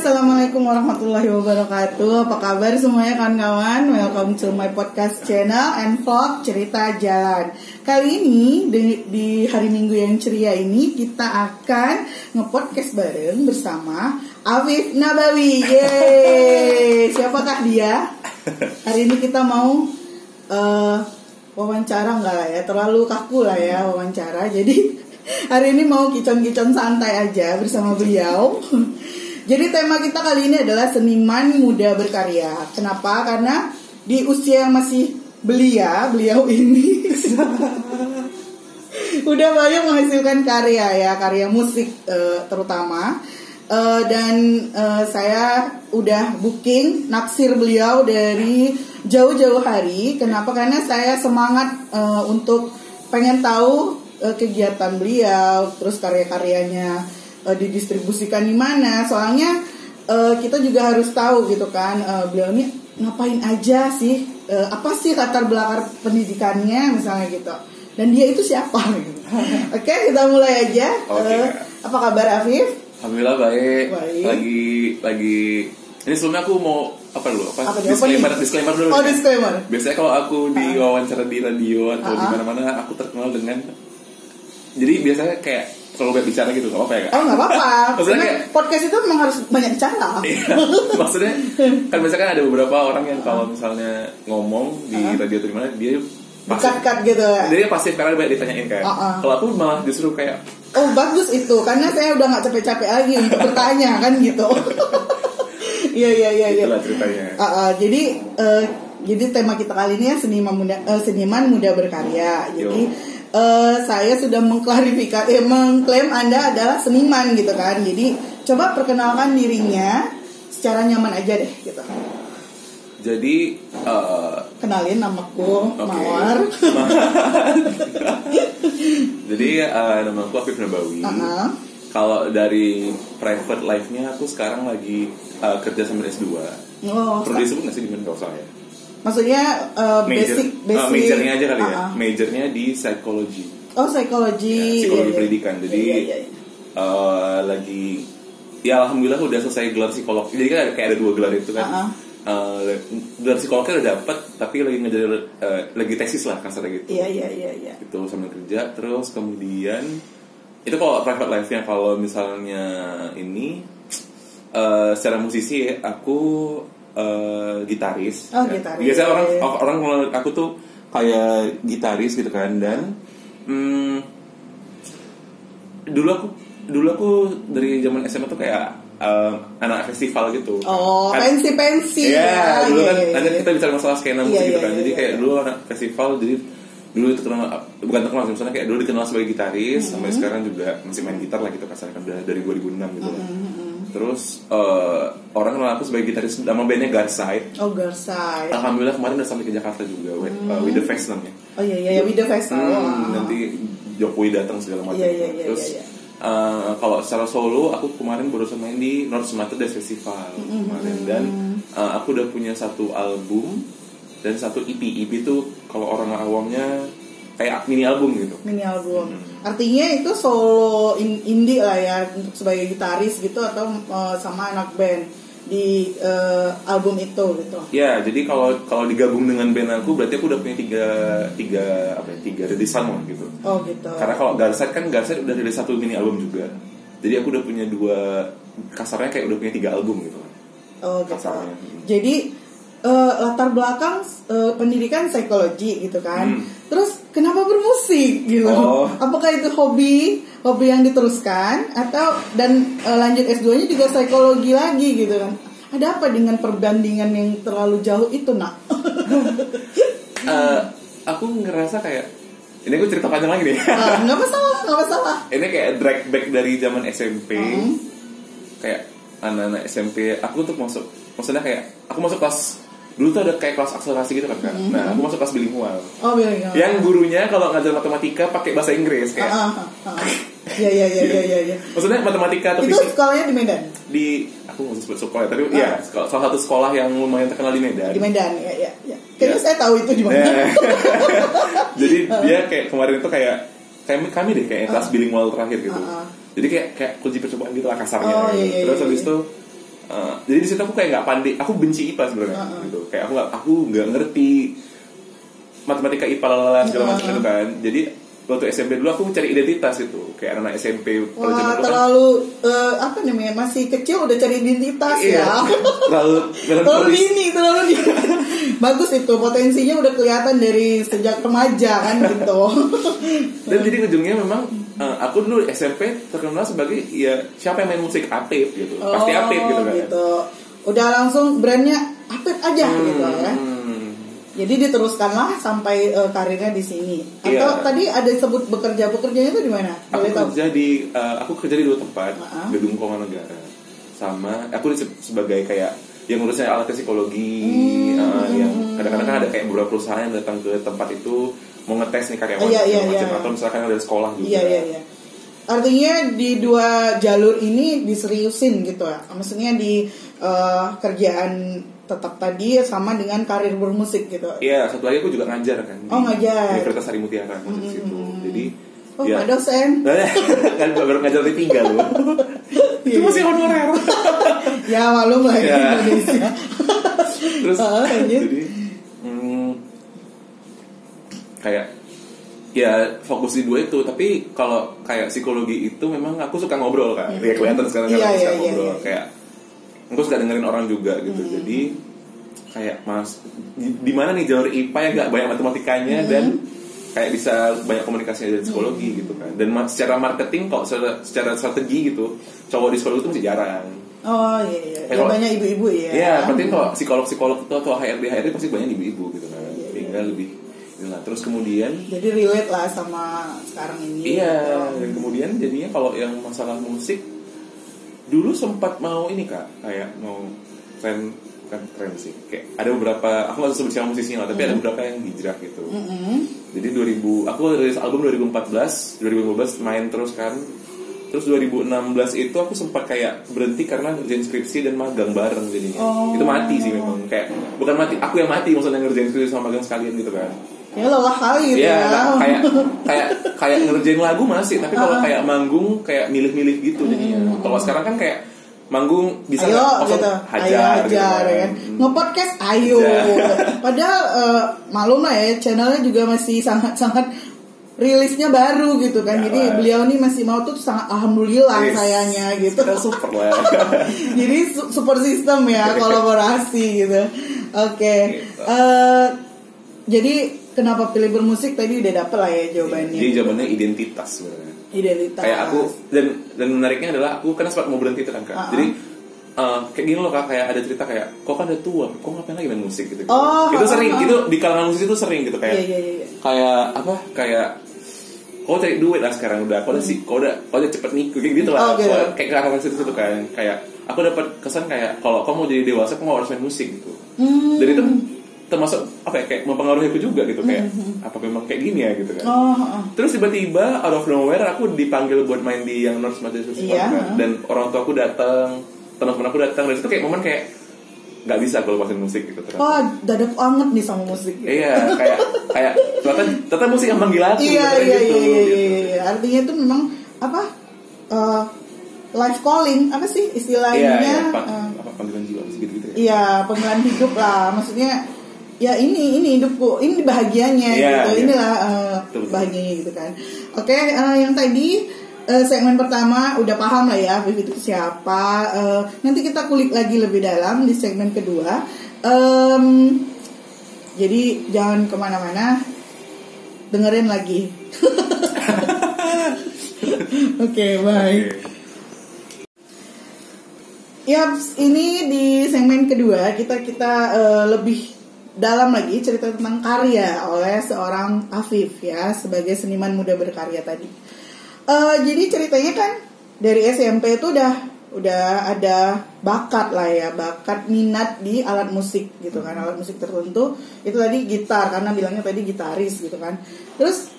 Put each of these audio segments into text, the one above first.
assalamualaikum warahmatullahi wabarakatuh. Apa kabar semuanya kawan-kawan? Welcome to my podcast channel and vlog cerita jalan. Kali ini di, hari Minggu yang ceria ini kita akan ngepodcast bareng bersama Afif Nabawi. Yeay, siapakah dia? Hari ini kita mau uh, wawancara enggak lah ya, terlalu kaku lah ya wawancara. Jadi hari ini mau kicon-kicon santai aja bersama beliau. Jadi tema kita kali ini adalah seniman muda berkarya. Kenapa? Karena di usia yang masih belia, beliau ini udah banyak menghasilkan karya ya, karya musik uh, terutama. Uh, dan uh, saya udah booking naksir beliau dari jauh-jauh hari. Kenapa? Karena saya semangat uh, untuk pengen tahu uh, kegiatan beliau, terus karya-karyanya uh, didistribusikan di mana. Soalnya uh, kita juga harus tahu gitu kan uh, beliau ini ngapain aja sih uh, apa sih latar belakang pendidikannya misalnya gitu. Dan dia itu siapa gitu. oke okay, kita mulai aja. Okay. uh, apa kabar Afif? Alhamdulillah baik. baik. Lagi lagi. Ini sebelumnya aku mau apa dulu? Apa, apa disclaimer disclaimer dulu oh disclaimer. Biasanya kalau aku di wawancara di radio atau uh -huh. di mana-mana aku terkenal dengan jadi biasanya kayak kalau banyak bicara gitu gak apa-apa ya kak? Oh gak apa-apa Maksudnya kayak, podcast itu memang harus banyak bicara iya, Maksudnya kan biasanya kan ada beberapa orang yang kalau misalnya ngomong di uh -huh. radio atau di mana dia pasif cut gitu ya Dia pasif karena banyak ditanyain kayak uh -uh. Kalau aku malah justru kayak Oh bagus itu karena saya udah gak capek-capek lagi untuk bertanya kan gitu Iya iya iya iya Itulah ceritanya uh -uh. Jadi uh, jadi tema kita kali ini ya seniman muda uh, seniman muda berkarya. Jadi Yo uh, saya sudah mengklarifikasi, eh, mengklaim Anda adalah seniman gitu kan. Jadi coba perkenalkan dirinya secara nyaman aja deh gitu. Jadi uh, kenalin namaku okay. Mawar. Jadi uh, namaku Afif Nabawi. Uh -huh. Kalau dari private life-nya aku sekarang lagi uh, kerja sama S2. Oh, Perlu disebut nggak sih di mana saya? Maksudnya uh, Major, basic basic uh, majornya aja kali uh -uh. ya. Majornya di psikologi. Oh, psikologi. Ya, psikologi yeah, pendidikan. Yeah. Jadi yeah, yeah, yeah. Uh, lagi ya alhamdulillah udah selesai gelar psikolog. Jadi kan kayak ada dua gelar itu kan. Uh -uh. Uh, gelar psikolognya udah dapet tapi lagi ngejar uh, lagi tesis lah kasarnya gitu. Iya iya iya iya. Itu sambil kerja terus kemudian itu kalau private life-nya kalau misalnya ini uh, secara musisi aku uh, gitaris. Oh, ya. gitaris. Biasanya orang orang aku tuh kayak gitaris gitu kan dan hmm, dulu aku dulu aku dari zaman SMA tuh kayak uh, anak festival gitu. Oh, kan, pensi pensi. Iya, ya, dulu kan iya, nanti iya. kita bicara masalah skena musik iya, gitu kan. Iya, jadi iya, kayak iya. dulu anak festival jadi dulu itu kenal bukan terkenal sih misalnya kayak dulu dikenal sebagai gitaris mm -hmm. sampai sekarang juga masih main gitar lah gitu kasarnya kan dari 2006 gitu mm -hmm. Terus uh, orang kenal aku sebagai gitaris nama bandnya Garside. Oh Garside. Alhamdulillah kemarin udah sampai ke Jakarta juga, uh, hmm. uh, with the Fest namanya. Oh iya iya, with the Fest. Hmm, oh. Nanti Jokowi datang segala macam. Iya iya iya. Terus iya, iya. Uh, kalau secara solo aku kemarin baru main di North Sumatera Jazz Festival mm -hmm. kemarin dan uh, aku udah punya satu album dan satu EP. EP itu kalau orang awamnya kayak mini album gitu mini album hmm. Artinya itu solo indie lah ya untuk sebagai gitaris gitu atau uh, sama anak band di uh, album itu gitu ya jadi kalau kalau digabung dengan band aku berarti aku udah punya tiga tiga apa ya tiga rilisan lah gitu oh gitu karena kalau Garset kan Garset udah rilis satu mini album juga jadi aku udah punya dua kasarnya kayak udah punya tiga album gitu oh gitu kasarnya. jadi uh, latar belakang uh, pendidikan psikologi gitu kan. Hmm. Terus kenapa bermusik gitu? Oh. Apakah itu hobi, hobi yang diteruskan atau dan uh, lanjut S2-nya juga psikologi lagi gitu kan? Ada apa dengan perbandingan yang terlalu jauh itu, Nak? uh, aku ngerasa kayak ini aku cerita panjang lagi nih. Uh, nggak masalah, nggak masalah. Ini kayak drag back dari zaman SMP. Uh Kayak anak-anak SMP, aku tuh masuk, maksudnya kayak aku masuk kelas dulu tuh ada kayak kelas akselerasi gitu kan kan mm-hmm. nah aku masuk kelas bilingual oh bilingual yang gurunya kalau ngajar matematika pakai bahasa Inggris kayak uh, uh, uh, Iya iya iya iya iya. Maksudnya matematika atau Itu fisik? sekolahnya di Medan. Di aku nggak sebut sekolah tapi uh. ya salah satu sekolah yang lumayan terkenal di Medan. Di Medan ya ya. ya. Kayaknya ya. saya tahu itu di mana. Ya. Jadi uh. dia kayak kemarin itu kayak kayak kami deh kayak uh. kelas bilingual terakhir gitu. Jadi kayak kayak kunci percobaan gitu lah kasarnya. Oh, iya, iya, Terus iya, habis iya. Uh, jadi di situ aku kayak nggak pandai aku benci IPA sebenarnya Uh, uh. gitu kayak aku nggak aku nggak ngerti matematika IPA lalala segala macam Uh, uh. gitu kan jadi waktu SMP dulu aku mencari identitas itu kayak anak SMP Wah, dulu kan terlalu eh, apa namanya masih kecil udah cari identitas iya, ya. terlalu terlalu dini, terlalu dini. Bagus itu potensinya udah kelihatan dari sejak remaja kan gitu. dan jadi ujungnya memang uh, aku dulu SMP terkenal sebagai ya siapa yang main musik Apip gitu pasti Oh, Apip gitu kan Udah langsung brandnya Apip aja gitu ya. Hmm. Jadi diteruskanlah sampai eh, karirnya di sini. Atau Iya. tadi ada sebut bekerja bekerjanya itu di mana? aku tahu? kerja di uh, aku kerja di dua tempat Ah. gedung keuangan negara sama aku sebagai kayak yang ngurusnya alat psikologi Hmm. uh, yang kadang-kadang kan ada kayak beberapa perusahaan yang datang ke tempat itu mau ngetes nih karyawan Oh, iya, iya, segala macam. iya. atau misalkan ada sekolah juga Iya iya iya. Artinya di dua jalur ini diseriusin gitu ya. Maksudnya di eh, kerjaan tetap tadi sama dengan karir bermusik gitu. Iya, satu lagi aku juga ngajar kan Oh, ngajar. di Universitas Sari Mutiara kan di situ jadi Oh, ya Pak dosen. kan baru ngajar di tiga loh itu Iya, masih honorer ya malum lah ya Ya. Indonesia. terus lanjut. jadi hmm, kayak ya fokus di dua itu tapi kalau kayak psikologi itu memang aku suka ngobrol kan ya kelihatan sekarang kan Iya, aku suka iya, iya, ngobrol iya. kayak aku suka dengerin orang juga gitu jadi kayak mas di, di mana nih jalur IPA yang gak banyak matematikanya dan kayak bisa banyak komunikasinya dari psikologi gitu kan dan secara marketing kok secara, secara strategi gitu cowok di psikologi itu masih jarang Oh iya iya. Ya, kalau- banyak ibu-ibu ya. Iya, penting kok psikolog-psikolog itu atau HRD HRD pasti banyak ibu-ibu gitu kan. Iya, iya. Sehingga lebih inilah. Terus kemudian Jadi relate lah sama sekarang ini. iya, gitu. dan kemudian jadinya kalau yang masalah musik dulu sempat mau ini Kak, kayak mau tren kan tren sih. Kayak ada beberapa aku nggak sebut siapa musisinya lah, tapi ada beberapa yang hijrah gitu. Mm-mm. Jadi 2000 aku rilis album 2014, 2015 main terus kan. Terus 2016 itu aku sempat kayak berhenti karena ngerjain skripsi dan magang bareng jadinya. Oh. Itu mati sih memang kayak bukan mati, aku yang mati maksudnya ngerjain skripsi sama magang sekalian gitu kan. Ya lelah kali gitu Iya, ya. nah, kayak kayak kayak ngerjain lagu masih, tapi kalau Ah. kayak manggung kayak milih-milih gitu jadinya. Kalau sekarang kan kayak manggung bisa ayo kosong, gitu, hajar, ayo hajar gitu ya kan. Hmm. Nge-podcast ayo. Hajar. Padahal eh, malum lah ya, channelnya juga masih sangat-sangat rilisnya baru gitu kan. Ya Jadi lah. beliau nih masih mau tuh sangat alhamdulillah Yes. sayanya gitu. Kita super lah. Jadi su- support system ya kolaborasi gitu. Oke. Gitu. Eh, jadi kenapa pilih bermusik tadi udah dapet lah ya jawabannya. Jadi jawabannya identitas sebenarnya. Identitas. kayak aku dan dan menariknya adalah aku kan sempat mau berhenti itu kan kak Ah, ah. jadi eh, kayak gini loh kak kayak ada cerita kayak kok kan udah tua kok ngapain lagi main musik gitu, Oh, itu ah, sering ah. itu di kalangan musisi itu sering gitu kayak Iya iya iya. kayak apa kayak kau cari duit lah sekarang udah kau udah sih kau udah kau udah cepet nikah kayak gitu lah Oh, gitu. Kau- kayak kalangan situ situ kan kayak aku dapat kesan kayak kalau kau mau jadi dewasa kau harus main musik gitu Hmm. dan itu termasuk apa ya kayak mempengaruhi aku juga gitu kayak apa memang kayak gini ya gitu kan Oh, oh. Terus tiba-tiba out of nowhere aku dipanggil buat main di yang North Material Festival Iya, kan. ha. dan orang tua aku datang, teman-teman aku datang dan itu kayak momen kayak nggak bisa kalau lepasin musik gitu ternyata. Wah, dadak banget nih sama musik. Iya, kayak kayak ternyata ternyata musik yang manggil aku. iya, iya, gitu, iya, iya, gitu. iya, iya. Artinya itu memang apa? eh, life calling apa sih istilahnya? Iya, iya, Eh, apa panggilan jiwa gitu gitu ya. Iya, panggilan hidup lah. Maksudnya ya ini ini hidupku, ini bahagianya Iya, gitu. iya. Inilah Betul, betul. bahagianya gitu kan. Oke, eh, yang tadi eh, segmen pertama udah paham lah ya Vivi itu siapa. Eh, nanti kita kulik lagi lebih dalam di segmen kedua. Em, jadi jangan ke mana-mana, dengerin lagi. Oke, baik. Oke. Yaps, ini di segmen kedua kita kita eh, lebih dalam lagi cerita tentang karya oleh seorang Afif ya sebagai seniman muda berkarya tadi. Eh, jadi ceritanya kan dari SMP itu udah udah ada bakat lah ya bakat minat di alat musik gitu kan alat musik tertentu. Itu tadi gitar karena bilangnya tadi gitaris gitu kan. Terus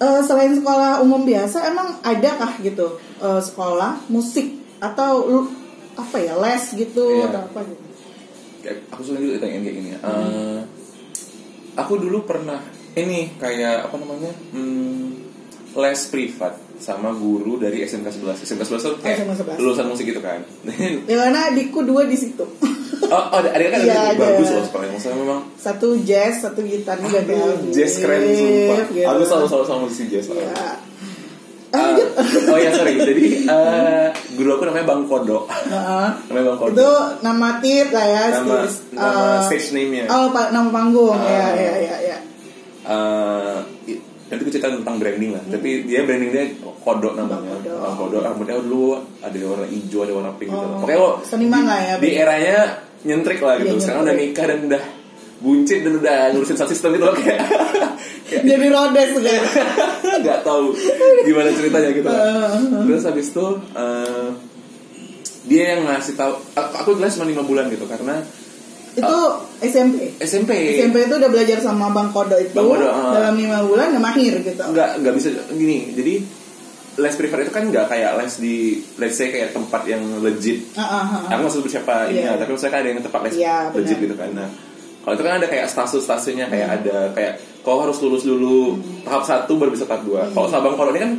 eh, selain sekolah umum biasa emang adakah gitu eh, sekolah musik? Atau apa ya les gitu Iya. atau apa gitu aku suka juga ditanyain kayak gini. ya. Eh, aku dulu pernah ini kayak apa namanya hmm, les privat sama guru dari SMK 11 SMK 11 tuh kayak SMK 11. lulusan musik gitu kan Ya karena adikku dua di situ. oh, oh ada kan Iya, ada bagus loh sekolahnya maksudnya memang Satu jazz, satu gitar juga Alvin. jazz keren sumpah Gitu. aku selalu selalu sama musisi jazz lah Ya. Ah, oh ya sorry. Jadi eh, guru aku namanya Bang Kodo Heeh. namanya Bang Kodo Itu nama tip lah ya. nama stis- nama eh, stage name-nya. Oh, pa- nama panggung. Ah. ya, ya, ya, i- nanti gue cerita tentang branding lah. Tapi dia branding dia Kodo namanya. Bang Kodo. Bang Kodo rambutnya dulu ada warna hijau ada warna pink gitu. Oh, pokoknya lo seniman lah ya, di eranya nyentrik lah gitu. Iya, sekarang udah nikah dan udah buncit dan udah ngurusin sound system gitu loh kayak Jadi rodes kan. nggak tahu gimana ceritanya gitu lah. terus habis itu eh, dia yang ngasih tahu aku, les cuma lima bulan gitu karena Itu SMP. SMP SMP itu udah belajar sama Bang Kodo itu Bang Kodo, ah. dalam lima bulan udah mahir gitu. nggak nggak bisa gini jadi les privat itu kan nggak kayak les di let's say kayak tempat yang legit Ah, ah, ah, ah. aku nggak sebut siapa ini Iya. ya, tapi misalnya kan ada yang tempat les Iya, legit gitu kan nah kalau itu kan ada kayak status-statusnya kayak ada kayak kau harus lulus dulu tahap satu baru bisa tahap dua kalau sabang kalau ini kan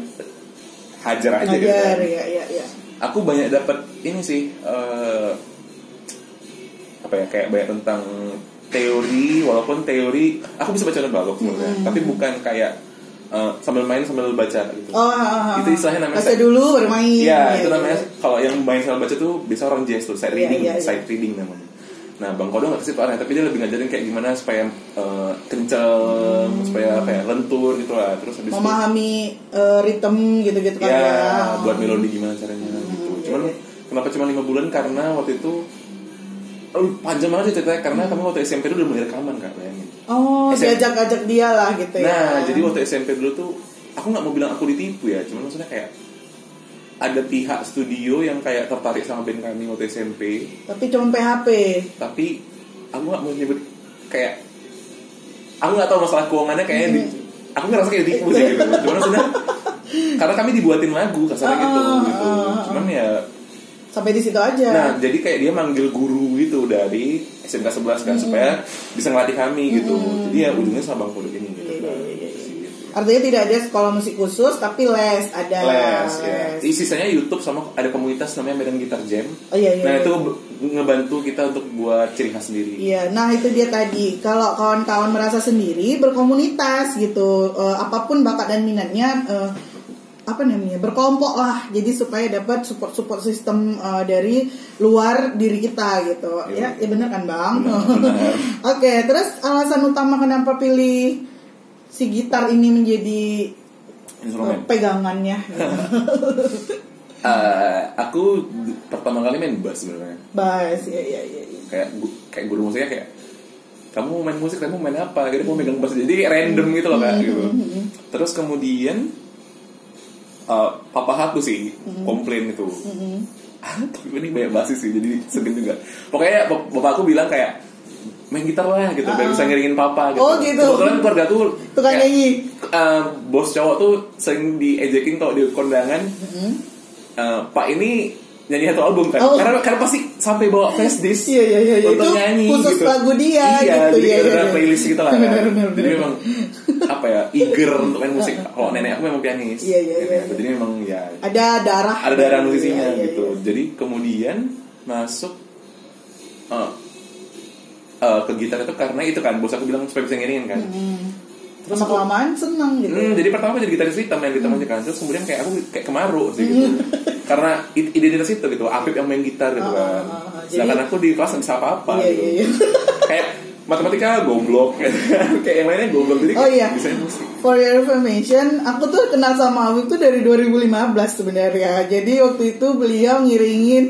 hajar aja gitu Ngajar, kan. ya, ya, ya. aku banyak dapat ini sih eh, apa ya kayak banyak tentang teori walaupun teori aku bisa baca balok sebenarnya tapi bukan kayak eh, sambil main sambil baca gitu Oh, ah, ah. Itu istilahnya namanya Baca dulu baru main. Iya, Ya, itu ya, namanya ya. kalau yang main sambil baca tuh bisa orang jazz tuh, side Iya, reading, iya, iya. side reading namanya. Nah, Bang Kodo nggak situ aneh, tapi dia lebih ngajarin kayak gimana supaya eh, kenceng, supaya kayak lentur gitu lah. Terus habis itu Memahami eh, ritme gitu-gitu kan ya, ya. buat melodi gimana caranya gitu. iya, Cuman kenapa cuma lima bulan? Karena waktu itu oh, panjang banget sih ceritanya karena kami waktu SMP dulu udah mulai rekaman kak bayangin. Oh, SMP. diajak-ajak dia lah gitu ya. Nah, jadi waktu SMP dulu tuh aku nggak mau bilang aku ditipu ya, cuman maksudnya kayak ada pihak studio yang kayak tertarik sama band kami waktu SMP, Tapi cuma PHP. tapi aku nggak mau nyebut kayak aku nggak tahu masalah keuangannya kayaknya di, aku ngerasa kayak ditipu sih gitu. Cuman maksudnya karena kami dibuatin lagu kasarnya gitu, Ah, gitu. ah, ah. Cuman ya, Sampai di situ aja. nah jadi kayak dia manggil guru gitu dari SMK 11 kan supaya bisa ngelatih kami gitu. Jadi ya ujungnya sama Bang Kodok ini gitu. Iya, kan. iya, iya, iya. Gitu. Artinya tidak ada sekolah musik khusus, tapi les ada. les ya. les. Sisanya YouTube sama ada komunitas namanya Medan Gitar Jam. Oh iya iya. nah iya. itu ngebantu kita untuk buat ciri khas sendiri. Iya, nah itu dia tadi. Kalau kawan-kawan merasa sendiri, berkomunitas gitu, Eh, apa pun bakat dan minatnya, eh, apa namanya, berkelompok lah. Jadi supaya dapat support-support sistem eh, dari luar diri kita gitu. Iya. Ya, ya benar kan bang? Oke, terus alasan utama kenapa pilih si gitar ini menjadi Instrumen. eh, pegangannya? Eh, aku pertama kali main bass sebenarnya. Bass, ya, ya, ya. ya. Kayak kayak guru musiknya kayak kamu main musik, kamu main apa? Jadi mau megang bass jadi kayak random gitu loh kak. Gitu. Terus kemudian eh, papa aku sih komplain itu. Tapi ini banyak basis sih, jadi segen juga. Pokoknya bap- bapak aku bilang kayak main gitar lah gitu, biar bisa ngiringin papa gitu. Oh, gitu. Kebetulan keluarga aku Tukang kayak, nyanyi. eh, bos cowok tuh sering diejekin kalau di kondangan. eh, Pak ini nyanyi satu album kan? Oh. Karena karena pasti sampai bawa flash disk Iya, iya, iya, iya. untuk Itu nyanyi khusus gitu. lagu dia iya, gitu, iya, iya, iya. playlist gitu lah. kan. Jadi memang apa ya eager untuk main musik. Kalau nenek aku memang pianis. Iya, iya, iya, iya. Jadi memang ya Ada darah. ada darah musisinya Iya, iya, gitu. iya. Jadi kemudian masuk eh, eh, ke gitar itu karena itu kan bos aku bilang supaya bisa ngiringin kan. Lama kelamaan seneng gitu. Hmm, jadi pertama aku jadi gitaris hitam main gitar aja kan. Terus kemudian kayak aku kayak kemaru sih gitu. Karena i- identitas itu gitu, Afif yang main gitar gitu Ah, kan. ah, ah, ah. Sedangkan aku di kelas bisa apa-apa Iya, gitu. iya, iya. kayak matematika goblok kayak yang lainnya goblok jadi Oh, iya. bisa musik. For your information, aku tuh kenal sama Afif tuh dari 2015 sebenarnya. Jadi waktu itu beliau ngiringin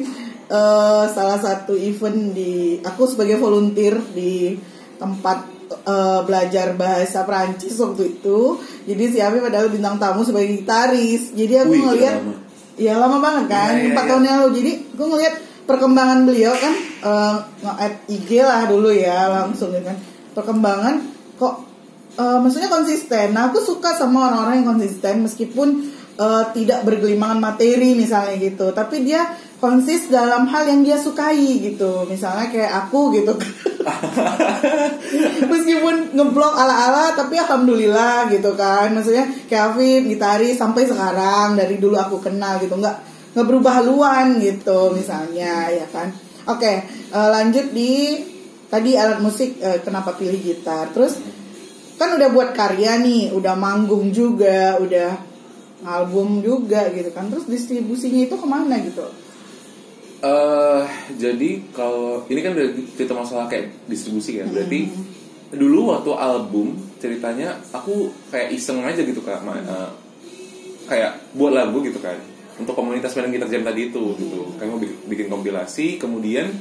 eh, salah satu event di aku sebagai volunteer di tempat eh, belajar bahasa Prancis waktu itu. Jadi si Afif adalah bintang tamu sebagai gitaris. Jadi aku Wih, ngeliat lama. Ya lama banget kan, Iya, iya, empat iya. tahun yang lalu. Jadi gue ngeliat perkembangan beliau kan eh, nge-add IG lah dulu ya langsung gitu kan. Perkembangan kok eh, maksudnya konsisten. Nah aku suka sama orang-orang yang konsisten meskipun uh, tidak bergelimangan materi misalnya gitu. Tapi dia konsis dalam hal yang dia sukai gitu. Misalnya kayak aku gitu. Meskipun ngeblok ala-ala tapi alhamdulillah gitu kan. Maksudnya kayak Afif gitaris sampai sekarang dari dulu aku kenal gitu. Nggak nggak berubah haluan gitu misalnya ya kan. Oke uh, lanjut di tadi alat musik uh, kenapa pilih gitar. Terus kan udah buat karya nih udah manggung juga udah album juga gitu kan. Terus distribusinya itu ke mana gitu? Uh, jadi kalau ini kan udah cerita masalah kayak distribusi kan, berarti hmm. dulu waktu album ceritanya aku kayak iseng aja gitu kak, uh, kayak buat lagu gitu kan, untuk komunitas main gitar jam tadi itu gitu, kayak mau bikin, bikin kompilasi, kemudian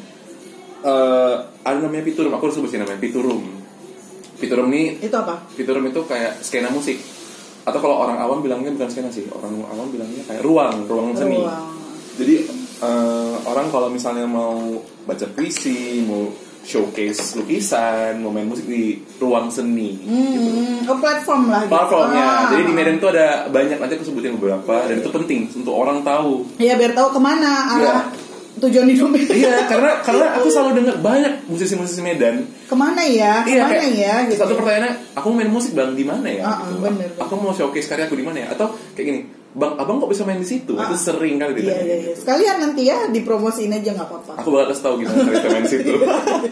uh, ada namanya Piturum, aku harus sebutin namanya Piturum. Piturum ini itu apa? Piturum itu kayak skena musik, atau kalau orang awam bilangnya bukan skena sih, orang awam bilangnya kayak ruang, ruang seni. Ruang. Jadi uh, orang kalau misalnya mau baca puisi, mau showcase lukisan, mau main musik di ruang seni. Hmm, gitu. Platform lah. Gitu. Platformnya. Ah. Jadi di Medan itu ada banyak nanti aku sebutin beberapa dan itu penting untuk orang tahu. Iya biar tahu ke mana arah. Ya. Tujuan hidupnya Iya karena karena aku selalu dengar banyak musisi-musisi Medan Ke mana ya? Iya, ke mana ya? Gitu. Satu pertanyaannya, aku main musik bang di mana ya? Uh, uh, gitu. bener, Aku mau showcase karya aku di mana ya? Atau kayak gini, bang abang kok bisa main di situ ah. itu sering kali ditanya iya, iya, iya. sekalian nanti ya dipromosiin aja nggak apa-apa aku bakal kasih tahu gimana cara main di situ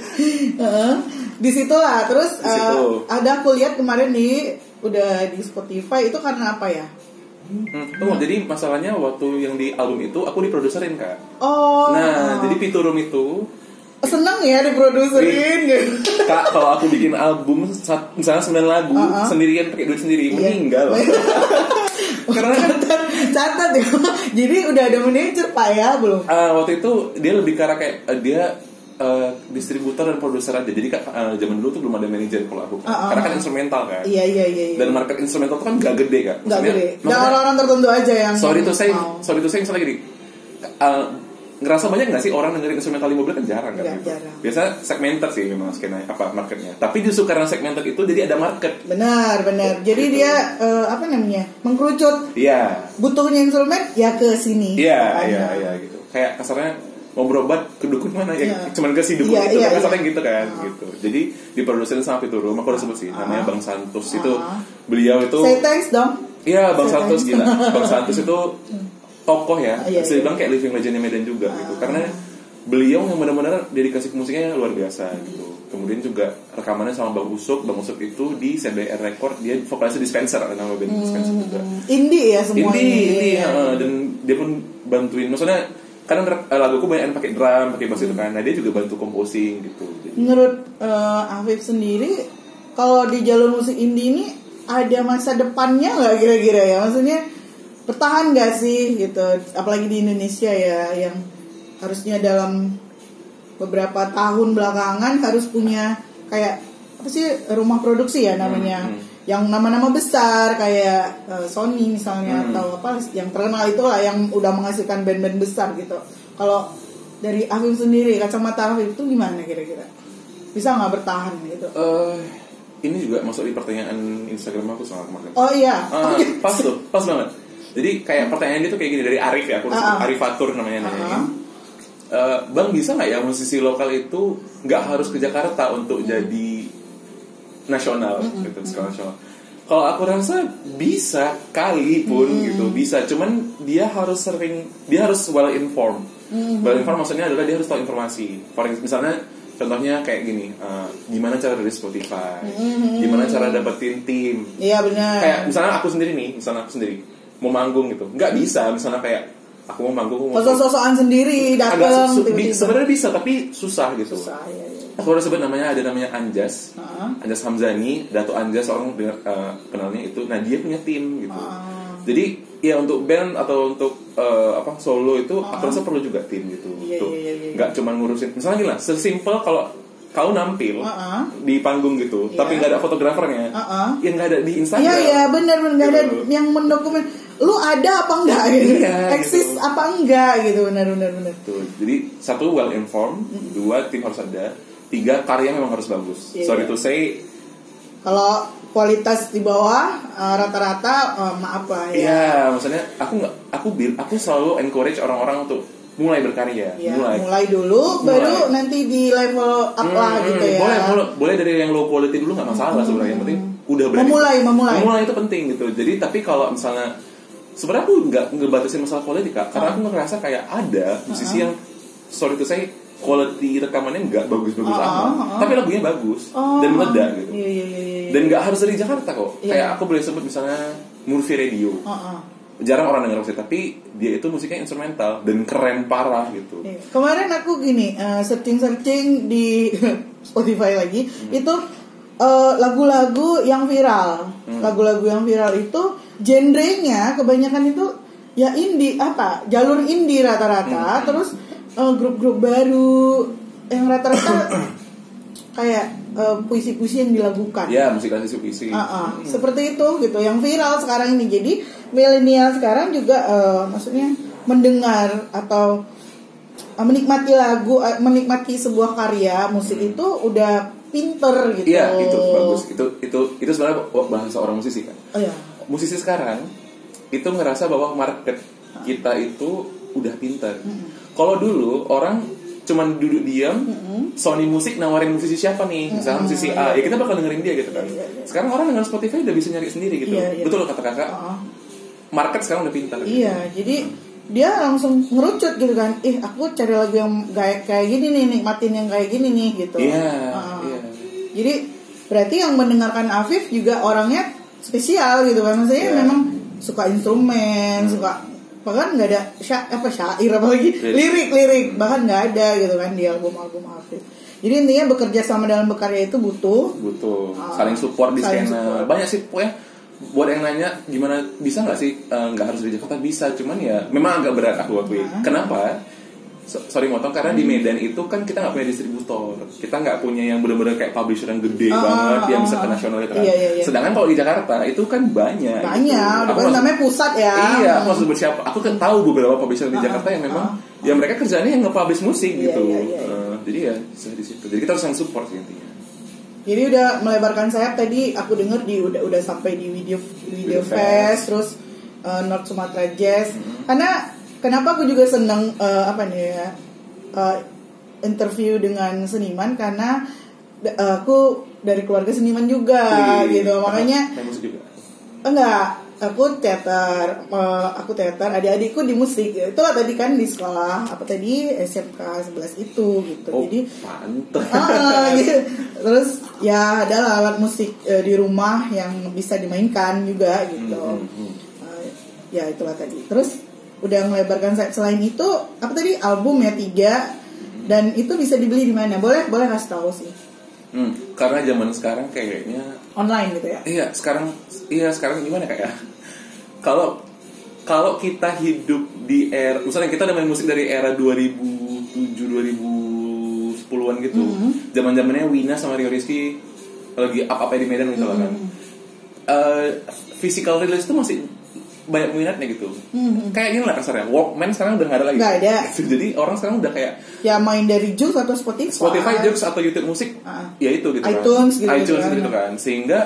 uh, di situ lah terus uh, ada aku lihat kemarin di udah di Spotify itu karena apa ya Hmm, tunggu, jadi masalahnya waktu yang di album itu aku diproduserin kak. Oh. Nah, jadi Piturum itu seneng ya diproduserin gitu. Kak, kalau aku bikin album misalnya 9 lagu uh -huh. sendirian pakai duit sendiri yeah. meninggal. Karena kan catat ya. Jadi udah ada manajer Pak ya belum? Uh, waktu itu dia lebih karena kayak uh, dia uh, distributor dan produser aja. Jadi uh, zaman dulu tuh belum ada manajer kalau aku. Uh, uh, Karena kan instrumental kan. Iya, iya iya iya. Dan market instrumental tuh kan gak gede kan. Gak gede. Dan orang-orang tertentu aja yang. Sorry tuh saya, sorry tuh saya misalnya gini. Uh, ngerasa banyak nggak sih orang dengerin instrumental di mobil kan jarang kan gitu. jarang. biasa segmented sih memang skena apa marketnya tapi justru karena segmented itu jadi ada market benar benar jadi gitu. dia uh, apa namanya mengkerucut iya butuhnya instrumen ya ke sini iya iya iya gitu kayak kasarnya mau berobat ke dukun mana ya, ya. cuman ke si dukun ya, itu ya, kan ya. gitu kan uh. gitu jadi diproduksi sama Pituru aku udah sebut sih uh. namanya Bang Santos uh. itu beliau itu say thanks dong iya Bang Santos gila Bang Santos itu tokoh ya iya, bisa dibilang iya. kayak living legendnya Medan juga gitu ah. karena beliau yang benar-benar dedikasi ke musiknya luar biasa gitu kemudian juga rekamannya sama Bang Usuk Bang Usuk itu di CBR Record dia vokalisnya Dispenser ada nama band Dispenser hmm. juga indie ya semua indie, indie ya. dan dia pun bantuin maksudnya kadang eh, laguku banyak yang pakai drum pakai bass hmm. itu kan nah dia juga bantu composing gitu menurut uh, Afif sendiri kalau di jalur musik indie ini ada masa depannya nggak kira-kira ya maksudnya bertahan gak sih gitu apalagi di Indonesia ya yang harusnya dalam beberapa tahun belakangan harus punya kayak apa sih rumah produksi ya namanya hmm, hmm. Yang nama-nama besar kayak uh, Sony misalnya hmm. atau apa yang terkenal itu lah yang udah menghasilkan band-band besar gitu kalau dari Afif sendiri kacamata Afif itu gimana kira-kira bisa nggak bertahan gitu uh, ini juga masuk di pertanyaan Instagram aku soal kemarin oh iya uh, pas tuh pas banget jadi kayak pertanyaan dia tuh kayak gini dari Arif ya, aku uh-huh. Arif Fatur namanya uh-huh. uh, Bang bisa nggak ya musisi lokal itu nggak harus ke Jakarta untuk uh-huh. jadi nasional uh-huh. gitu skala nasional. Kalau aku rasa bisa kali pun uh-huh. gitu bisa, cuman dia harus sering dia harus well informed. Uh-huh. Well informed maksudnya adalah dia harus tahu informasi. For misalnya contohnya kayak gini uh, gimana cara dari Spotify mm-hmm. gimana cara dapetin tim iya benar kayak misalnya aku sendiri nih misalnya aku sendiri mau manggung gitu nggak bisa misalnya kayak aku mau manggung mau sosok-sosokan sendiri datang sebenarnya bisa tapi susah gitu susah, ya, ya. Aku udah sebut namanya ada namanya Anjas uh-huh. Anjas Hamzani Dato Anjas orang uh, kenalnya itu nah dia punya tim gitu uh-huh. jadi ya untuk band atau untuk uh, apa solo itu uh-huh. aku rasa perlu juga tim gitu yeah, tuh yeah, yeah, yeah. nggak cuma ngurusin misalnya gila sesimpel kalau kau nampil uh -uh. di panggung gitu, yeah. tapi nggak ada fotografernya, uh -uh. yang nggak ada di Instagram. Iya iya benar benar nggak ada gitu. yang mendokumen. Lu ada apa enggak gitu? Iya, Eksis gitu. apa enggak gitu benar benar benar. Tuh, jadi satu well informed, mm -hmm. dua tim harus ada, tiga karya memang harus bagus. Yeah, Sorry yeah. to say Kalau kualitas di bawah uh, rata-rata uh, maaf lah ya. Iya, maksudnya aku nggak aku bil aku selalu encourage orang-orang untuk mulai berkarya, Ya, mulai. mulai dulu, Mulai. baru nanti di level up lah Hmm, gitu ya. Boleh, boleh, boleh dari yang low quality dulu nggak masalah sebenarnya. Yang penting udah berani. Memulai, memulai. Memulai itu penting gitu. Jadi tapi kalau misalnya sebenarnya aku nggak ngebatasin masalah quality kak, karena aku ngerasa kayak ada musisi yang sorry to say quality rekamannya nggak bagus-bagus Uh-uh, amat, uh-uh. tapi lagunya bagus Oh. dan meledak gitu. Iya, iya, iya, iya. Dan nggak harus dari Jakarta kok. Iya. Kayak aku boleh sebut misalnya Murphy Radio. Uh-uh. Jarang orang denger musik, tapi dia itu musiknya instrumental dan keren parah gitu. Iya. Kemarin aku gini searching searching di Spotify lagi itu eh, lagu-lagu yang viral, Hmm. lagu-lagu yang viral itu genrenya kebanyakan itu ya indie apa jalur indie Hmm. rata-rata, terus eh, grup-grup baru yang rata-rata kayak eh, puisi-puisi yang dilakukan. Ya, musik klasik puisi. Ah, ah. seperti itu gitu yang viral sekarang ini jadi milenial sekarang juga eh, maksudnya mendengar atau eh, menikmati lagu eh, menikmati sebuah karya musik itu udah pinter gitu Hmm. Iya, itu bagus. Itu itu itu sebenarnya bahasa orang musisi kan. oh ya Musisi sekarang itu ngerasa bahwa market kita itu udah pintar. Kalau dulu orang cuman duduk diam, Sony Musik nawarin musisi siapa nih, misalnya musisi A, ya kita bakal dengerin dia gitu kan. Sekarang orang dengan Spotify udah bisa nyari sendiri gitu. Iya, iya. Betul kata kakak. Ah, Market sekarang udah pintar. iya jadi dia langsung ngerucut gitu kan ih aku cari lagu yang kayak kayak gini nih nikmatin yang kayak gini nih gitu Iya, Ah. iya. Jadi berarti yang mendengarkan Afif juga orangnya spesial gitu kan maksudnya Iya. memang suka instrumen, suka bahkan nggak ada sya, apa syair apalagi Lirik. lirik lirik. Bahkan nggak ada gitu kan di album album Afif. Jadi intinya bekerja sama dalam berkarya itu butuh. Butuh. Ah, saling support di saling support. banyak sih pokoknya buat yang nanya gimana bisa nggak sih Eh, nggak harus dari Jakarta? Bisa. Cuman ya memang agak berat aku akui Ah. kenapa So- sorry motong karena di Hmm. Medan itu kan kita nggak punya distributor kita nggak punya yang benar-benar kayak publisher yang gede Ah, banget ah, yang ah, bisa ke ah. nasional gitu kan Iya, iya, iya. sedangkan kalau di Jakarta itu kan banyak banyak, gitu. Aku maksud- namanya pusat ya. Iya, aku maksud bersiapa? Aku kan tahu beberapa publisher di Ah, Jakarta yang memang ah, ya mereka kerjanya yang nge-publish musik Iya, gitu. iya, iya, iya. Eh, jadi ya di situ. Jadi kita harus yang support sih intinya. Jadi udah melebarkan sayap tadi aku denger di udah udah sampai di video video Video fest terus uh, North Sumatera Jazz. Karena kenapa aku juga seneng uh, apa nih ya uh, interview dengan seniman karena uh, aku dari keluarga seniman juga Wih, gitu. Makanya main musik juga. enggak aku teater uh, aku teater adik-adikku di musik itu lah tadi kan di sekolah apa tadi SMK 11 itu gitu Oh, jadi pantes. Ah, gitu. Terus ya ada alat musik eh, di rumah yang bisa dimainkan juga gitu. Hmm, hmm. Eh, ya itulah tadi. Terus udah melebarkan sayap selain itu apa tadi album ya tiga dan itu bisa dibeli di mana? Boleh boleh kasih tahu sih. Hmm, karena zaman sekarang kayaknya Online gitu ya. iya sekarang iya sekarang gimana kayak kalau kalau kita hidup di era misalnya kita udah main musik dari era 2007 2010-an gitu. Mhm. Zaman-zamannya Wina sama Rio Rizky lagi up apa di Medan gitu kan. Mhm. Eh, physical release itu masih banyak minatnya gitu. Mhm. Kayak gini lah kasarnya. Walkman sekarang udah nggak ada lagi. Nggak ada. Jadi orang sekarang udah kayak Ya main dari Joox atau Spotify. Spotify, Joox atau YouTube musik, Ah. ya itu gitu iTunes kan. gitu-gitu iTunes kan. gitu kan. Sehingga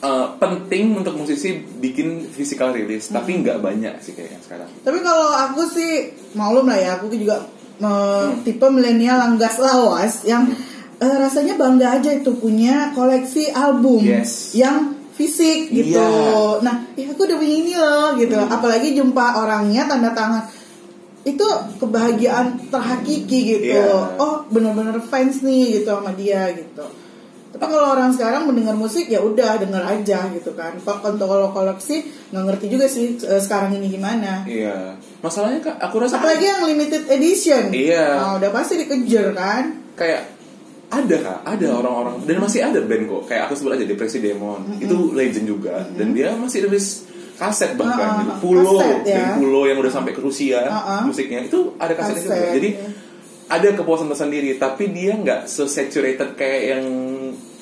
uh, penting untuk musisi bikin physical release, tapi Hmm. nggak banyak sih kayaknya sekarang. Tapi kalau aku sih maklum lah ya, aku juga eh, Hmm. tipe milenial yang gas lawas yang eh, rasanya bangga aja itu punya koleksi album Yes. yang fisik gitu. Iya. Nah, ya aku udah punya ini loh gitu. Hmm. Apalagi jumpa orangnya tanda tangan itu kebahagiaan terhakiki gitu. Iya. Oh, bener-bener fans nih gitu sama dia gitu. Tapi kalau orang sekarang mendengar musik ya udah denger aja gitu kan. Kok untuk kalau koleksi nggak ngerti juga sih eh, sekarang ini gimana. Iya. Masalahnya kak, aku rasa Apalagi yang limited edition. Iya. Nah, udah pasti dikejar kan. kayak ada kak, ada orang-orang. Dan masih ada band kok. Kayak aku sebut aja Depresi Demon, itu legend juga. Dan dia masih rilis kaset bahkan Ah, gitu. ah, Pulo. Kaset ya. dan Pulo yang udah sampai ke Rusia Ah, ah. musiknya. Itu ada kasetnya juga. Kaset, Jadi ya. ada kepuasan tersendiri. Tapi dia nggak se-saturated kayak yang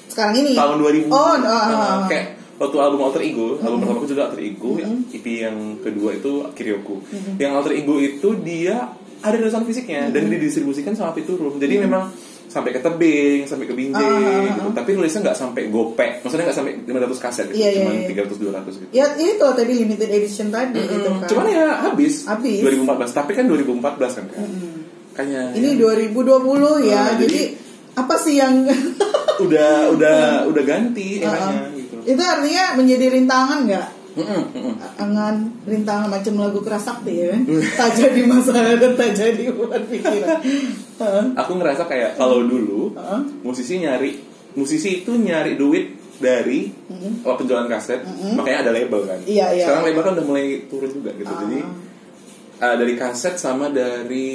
Sekarang ini. tahun 2000 Oh, Nah, ah, ah. kayak waktu album Alter Ego. Album pertama juga Alter Ego. Yang EP yang kedua itu Kiryoko yang Alter Ego itu dia ada rilisan fisiknya. Dan didistribusikan sama Piturum jadi memang sampai ke tebing sampai ke binjai Ah, ah, ah, gitu. tapi rilisnya nggak sampai gopek. Maksudnya nggak sampai 500 kaset gitu. Iya, iya, cuma iya. 300 200 gitu. Ya itu tadi limited edition tadi gitu kan. cuman ya habis. Habis. 2014 tapi kan 2014 kan kan kayaknya Ini 2020 ya. Ah, jadi, jadi- apa sih yang udah udah udah ganti eranya gitu. Itu artinya menjadi rintangan nggak? Angan rintangan macam lagu kerasakti ya kan? tak jadi masalah dan tak jadi buat pikiran. Aku ngerasa kayak kalau dulu musisi nyari musisi itu nyari duit dari apa, penjualan kaset makanya ada label kan Iya, iya. sekarang label kan udah mulai turun juga gitu Ah. jadi uh, dari kaset sama dari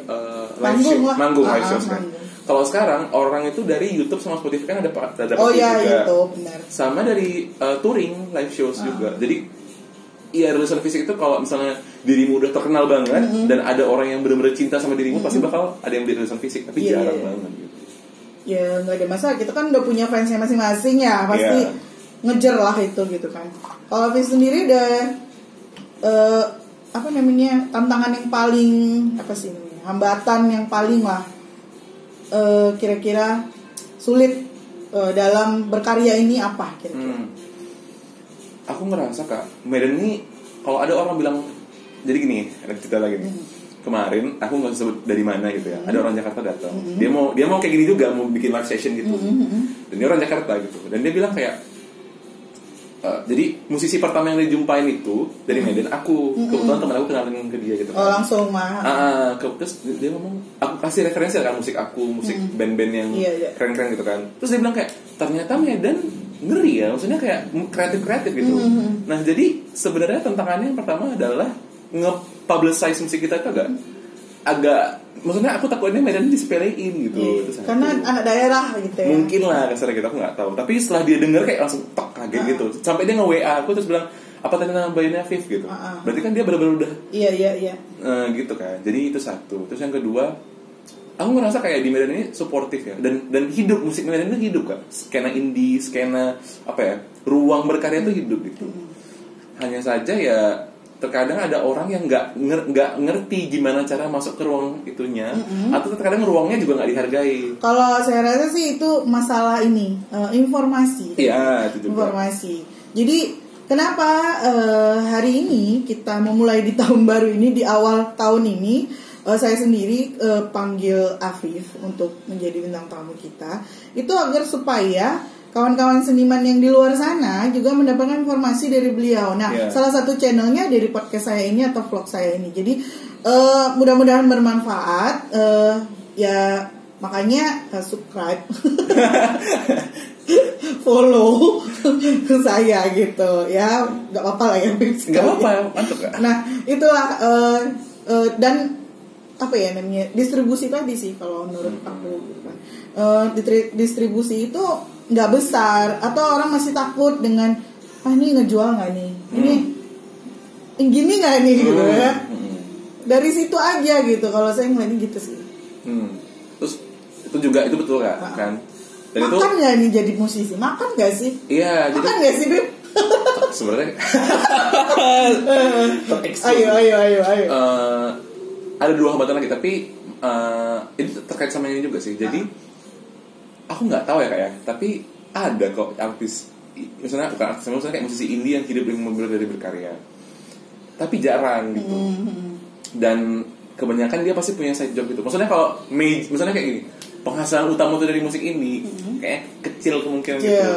uh, live show lah. manggung live Ah, shows kan manggung. Kalau sekarang orang itu dari YouTube sama Spotify kan ada ada Oh ya juga itu benar. sama dari uh, touring live shows Ah. juga jadi Iya rilisan fisik itu kalau misalnya dirimu udah terkenal banget dan ada orang yang benar-benar cinta sama dirimu pasti bakal ada yang beli rilisan fisik tapi Iya, jarang iya. banget gitu. Ya nggak ada masalah. Kita kan udah punya fansnya masing-masing ya. Pasti Iya. ngejar lah itu gitu kan. Kalau Fis sendiri udah eh, apa namanya tantangan yang paling apa sih namanya hambatan yang paling lah eh, kira-kira sulit eh, dalam berkarya ini apa kira-kira? Hmm. Aku ngerasa kak Medan ini kalau ada orang bilang jadi gini ada cerita lagi nih. Kemarin aku nggak sebut dari mana gitu ya. Ada orang Jakarta datang. Dia mau dia mau kayak gini juga mau bikin live session gitu. Dan dia orang Jakarta gitu. Dan dia bilang kayak eh, jadi musisi pertama yang dijumpain itu dari Medan aku kebetulan teman aku kenalin ke dia gitu. Oh kan. langsung mah. Ah, ke- terus dia ngomong, aku kasih referensi kan musik aku, musik band-band yang Iya, iya. keren-keren gitu kan. Terus dia bilang kayak, ternyata Medan ngeri ya, maksudnya kayak kreatif-kreatif gitu. Nah jadi sebenarnya tantangannya yang pertama adalah nge-publicize musik kita itu agak agak, maksudnya aku takutnya Medan disepelein gitu. Iya, Terus Karena aku- anak daerah gitu ya. mungkin lah kasarnya gitu aku nggak tahu. Tapi setelah dia denger kayak langsung tok kaget gitu. Sampai dia nge WA aku terus bilang apa tadi nama bayinya Viv gitu. Ah, ah. Berarti kan dia benar-benar udah Iya iya iya. Eh, gitu kan jadi itu satu terus yang kedua aku ngerasa kayak di Medan ini suportif ya dan dan hidup musik Medan itu hidup kan skena indie skena apa ya ruang berkarya itu hidup gitu hanya saja ya terkadang ada orang yang nggak nger- nggak ngerti gimana cara masuk ke ruang itunya atau terkadang ruangnya juga nggak dihargai Kalau saya rasa sih itu masalah ini eh, informasi. iya itu juga informasi. Jadi kenapa eh, hari ini kita memulai di tahun baru ini di awal tahun ini eh, saya sendiri eh, panggil Afif untuk menjadi bintang tamu kita itu agar supaya kawan-kawan seniman yang di luar sana juga mendapatkan informasi dari beliau. Nah, Iya. salah satu channelnya dari podcast saya ini atau vlog saya ini. Jadi eh, mudah-mudahan bermanfaat. Eh, ya makanya eh, subscribe. follow saya gitu ya nggak apa-apa lah ya nggak apa-apa mantap kan nah itulah eh, eh, dan apa ya namanya distribusi tadi sih kalau menurut aku gitu kan. Eh, ditri- distribusi itu nggak besar atau orang masih takut dengan ah ini ngejual nggak nih? Ini ini gini nggak nih? Gitu ya. Hmm. dari situ aja gitu kalau saya ngeliatnya gitu sih. Hmm. terus itu juga itu betul kak Ah. kan? Dan itu makan nggak nih jadi musisi? Makan nggak sih? Iya makan nggak sih Bib? sebenarnya ayo ayo ayo ayo. Eh, ada dua hambatan lagi tapi eh, ini terkait sama ini juga sih. Jadi aku nggak tahu ya kak ya. Tapi ada kok artis misalnya bukan artis misalnya kayak musisi indie yang hidup dengan benar dari berkarya. Tapi jarang gitu. Hmm. dan kebanyakan dia pasti punya side job gitu. Maksudnya kalau misalnya kayak gini penghasilan utama tuh dari musik ini kayak kecil kemungkinan Kecil. gitu.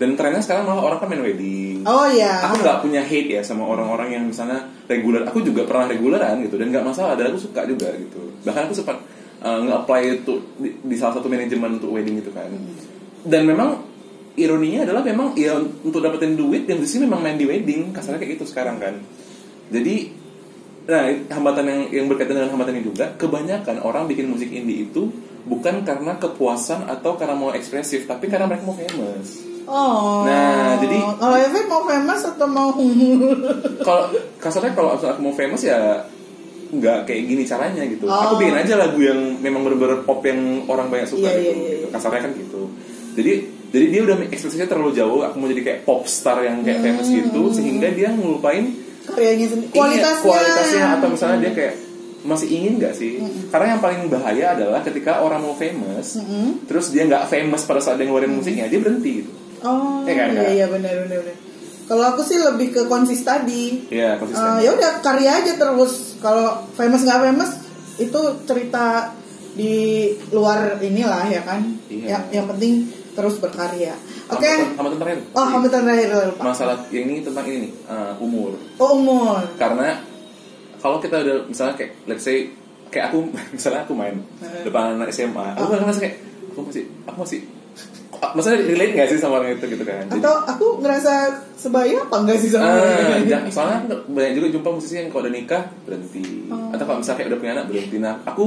Dan trennya sekarang malah orang kan main wedding. Oh ya aku nggak punya hate ya sama orang-orang yang misalnya reguler aku juga pernah reguleran gitu. Dan nggak masalah. Dan aku suka juga gitu. Bahkan aku sempat uh, nge-apply itu di, di salah satu manajemen untuk wedding gitu kan. Dan memang ironinya adalah memang ya untuk dapetin duit yang di sini memang main di wedding. Kasarnya kayak gitu sekarang kan. Jadi nah hambatan yang yang berkaitan dengan hambatan ini juga kebanyakan orang bikin musik indie itu bukan karena kepuasan atau karena mau ekspresif tapi karena mereka mau famous. Oh. Nah, jadi- kalau Evi mau famous atau mau kalau kasarnya kalau aku mau famous ya nggak kayak gini caranya gitu. Oh. Aku bikin aja lagu yang memang bener-bener pop yang orang banyak suka Iya, gitu. iya, iya, gitu. iya. Kasarnya kan gitu. Jadi jadi dia udah ekspresinya terlalu jauh. Aku mau jadi kayak pop star yang kayak famous gitu sehingga dia ngelupain karyanya sendiri iya, kualitasnya kualitasnya atau misalnya dia kayak masih ingin nggak sih? Karena yang paling bahaya adalah ketika orang mau famous, Mm-mm. terus dia nggak famous pada saat dia ngeluarin musiknya, dia berhenti gitu. Oh, Iya kan, iya Kak? iya benar benar. benar. Kalau aku sih lebih ke konsis tadi. Iya, konsisten. Eh, ya udah karya aja terus. Kalau famous nggak famous itu cerita di luar inilah ya kan. Iya. Yang, yang penting terus berkarya. Oke. Hambatan terakhir. Oh, hambatan terakhir lupa. Masalah yang ini tentang ini nih, uh, umur. Oh, umur. Karena kalau kita udah misalnya kayak let's say kayak aku misalnya aku main Heeh. depan anak SMA, aku kan ngerasa kayak aku masih aku masih maksudnya relate gak sih sama orang itu gitu kan? Jadi- Atau aku ngerasa sebaya apa enggak sih sama Ah, orang jangan- soalnya aku banyak juga jumpa musisi yang kalau udah nikah berhenti Oh. atau kalau misalnya kayak udah punya anak berhenti nah aku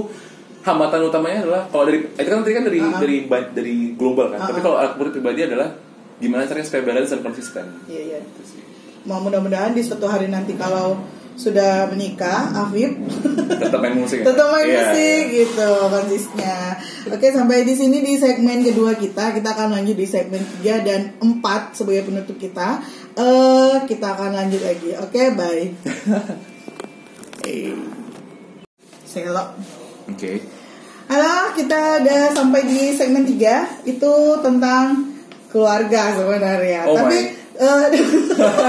hambatan utamanya adalah kalau dari itu kan tadi kan dari Ah. dari ba- dari global kan Ah. tapi kalau aku pribadi adalah gimana caranya supaya balance dan konsisten Iya, iya. Itu sih. Mau mudah-mudahan di suatu hari nanti kalau sudah menikah, Afif tetap main musik tetap main Iya, musik gitu konsisnya. Oke sampai di sini di segmen kedua kita kita akan lanjut di segmen 3 dan 4 sebagai penutup kita. Eh kita akan lanjut lagi. Oke bye. Eh, Selok. oke Halo, kita udah sampai di segmen 3 itu tentang keluarga sebenarnya. Oh Tapi eh,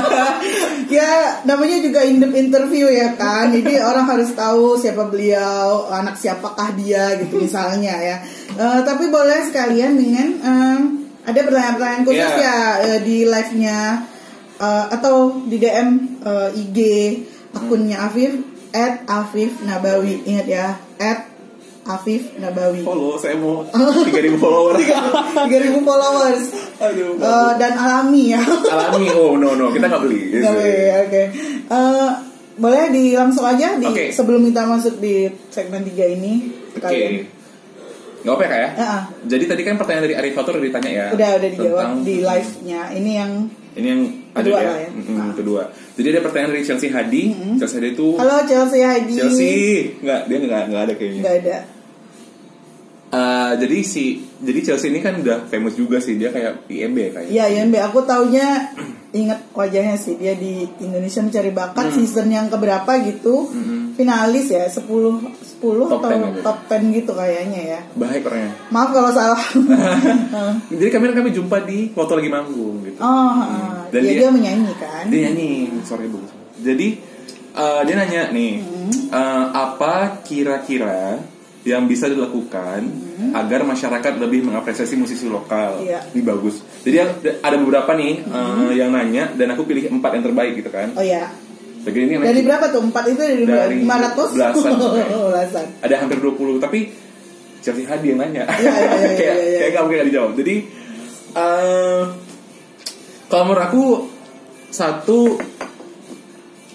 ya namanya juga in interview ya kan. Jadi orang harus tahu siapa beliau, anak siapakah dia gitu misalnya ya. Eh, tapi boleh sekalian dengan em, ada pertanyaan-pertanyaan khusus Iya. ya eh, di live-nya eh, atau di DM eh, IG akunnya Afif at Afif Nabawi ingat ya at Afif Nabawi. Follow saya mau 3000 follower 3000 followers. Aduh. Eh, dan alami ya. Alami oh no no kita nggak beli. Nggak boleh, oke. Eh, boleh di langsung aja di Oke. sebelum kita masuk di segmen 3 ini oke. kalian. Nggak apa ya kak ya? Ah, ah. jadi tadi kan pertanyaan dari Arifatur udah ditanya ya? Udah udah dijawab Tentang- di live-nya. Ini yang Ini yang Kedua ada lah ya. Mm-mm, Ah. kedua. Jadi ada pertanyaan dari Chelsea Hadi. Chelsea Hadi itu halo Chelsea Heidi Chelsea. Nggak dia nggak nggak ada kayaknya. nggak ada Eh, jadi si jadi Chelsea ini kan udah famous juga sih dia kayak IMB ya kayaknya. Iya, IMB aku taunya inget wajahnya sih dia di Indonesia mencari bakat Hmm. season yang keberapa gitu. Finalis ya 10 10 Top atau 10 gitu. top 10 gitu kayaknya ya. Baik orangnya. Maaf kalau salah. Jadi kami kami jumpa di waktu lagi manggung gitu. oh, ah. Dan ya, dia- dia, menyanyi kan. Dia nyanyi, sorry bagus. Jadi eh, dia nanya nih, Hmm. eh, apa kira-kira yang bisa dilakukan agar masyarakat lebih mengapresiasi musisi lokal? Hmm. Iya. Ini bagus. Jadi ada- beberapa nih eh, yang nanya dan aku pilih empat yang terbaik gitu kan. Oh ya. Jadi ini Dari berapa tuh? Empat itu dari, Dari 500? belasan. belasan. ada hampir 20 tapi Chelsea Hadi yang nanya. Iya, iya, iya, kayak kayak mungkin nggak dijawab. Jadi eh, kalau menurut aku satu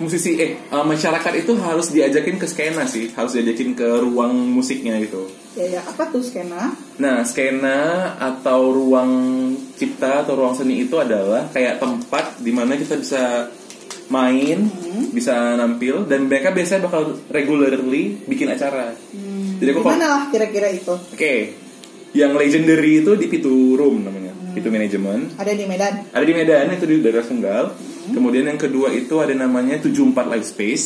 musisi eh eh, masyarakat itu harus diajakin ke skena sih, harus diajakin ke ruang musiknya gitu. Ya, ya. Apa tuh skena? Nah, skena atau ruang cipta atau ruang seni itu adalah kayak tempat di mana kita bisa main, Hmm. bisa nampil dan mereka biasanya bakal regularly bikin acara. Jadi aku Mana lah kira-kira itu? Oke, yang legendary itu di Pitu Room namanya, Pitu Management. Ada di Medan. Ada di Medan itu di daerah Sunggal. Kemudian yang kedua itu ada namanya 74 Live Space.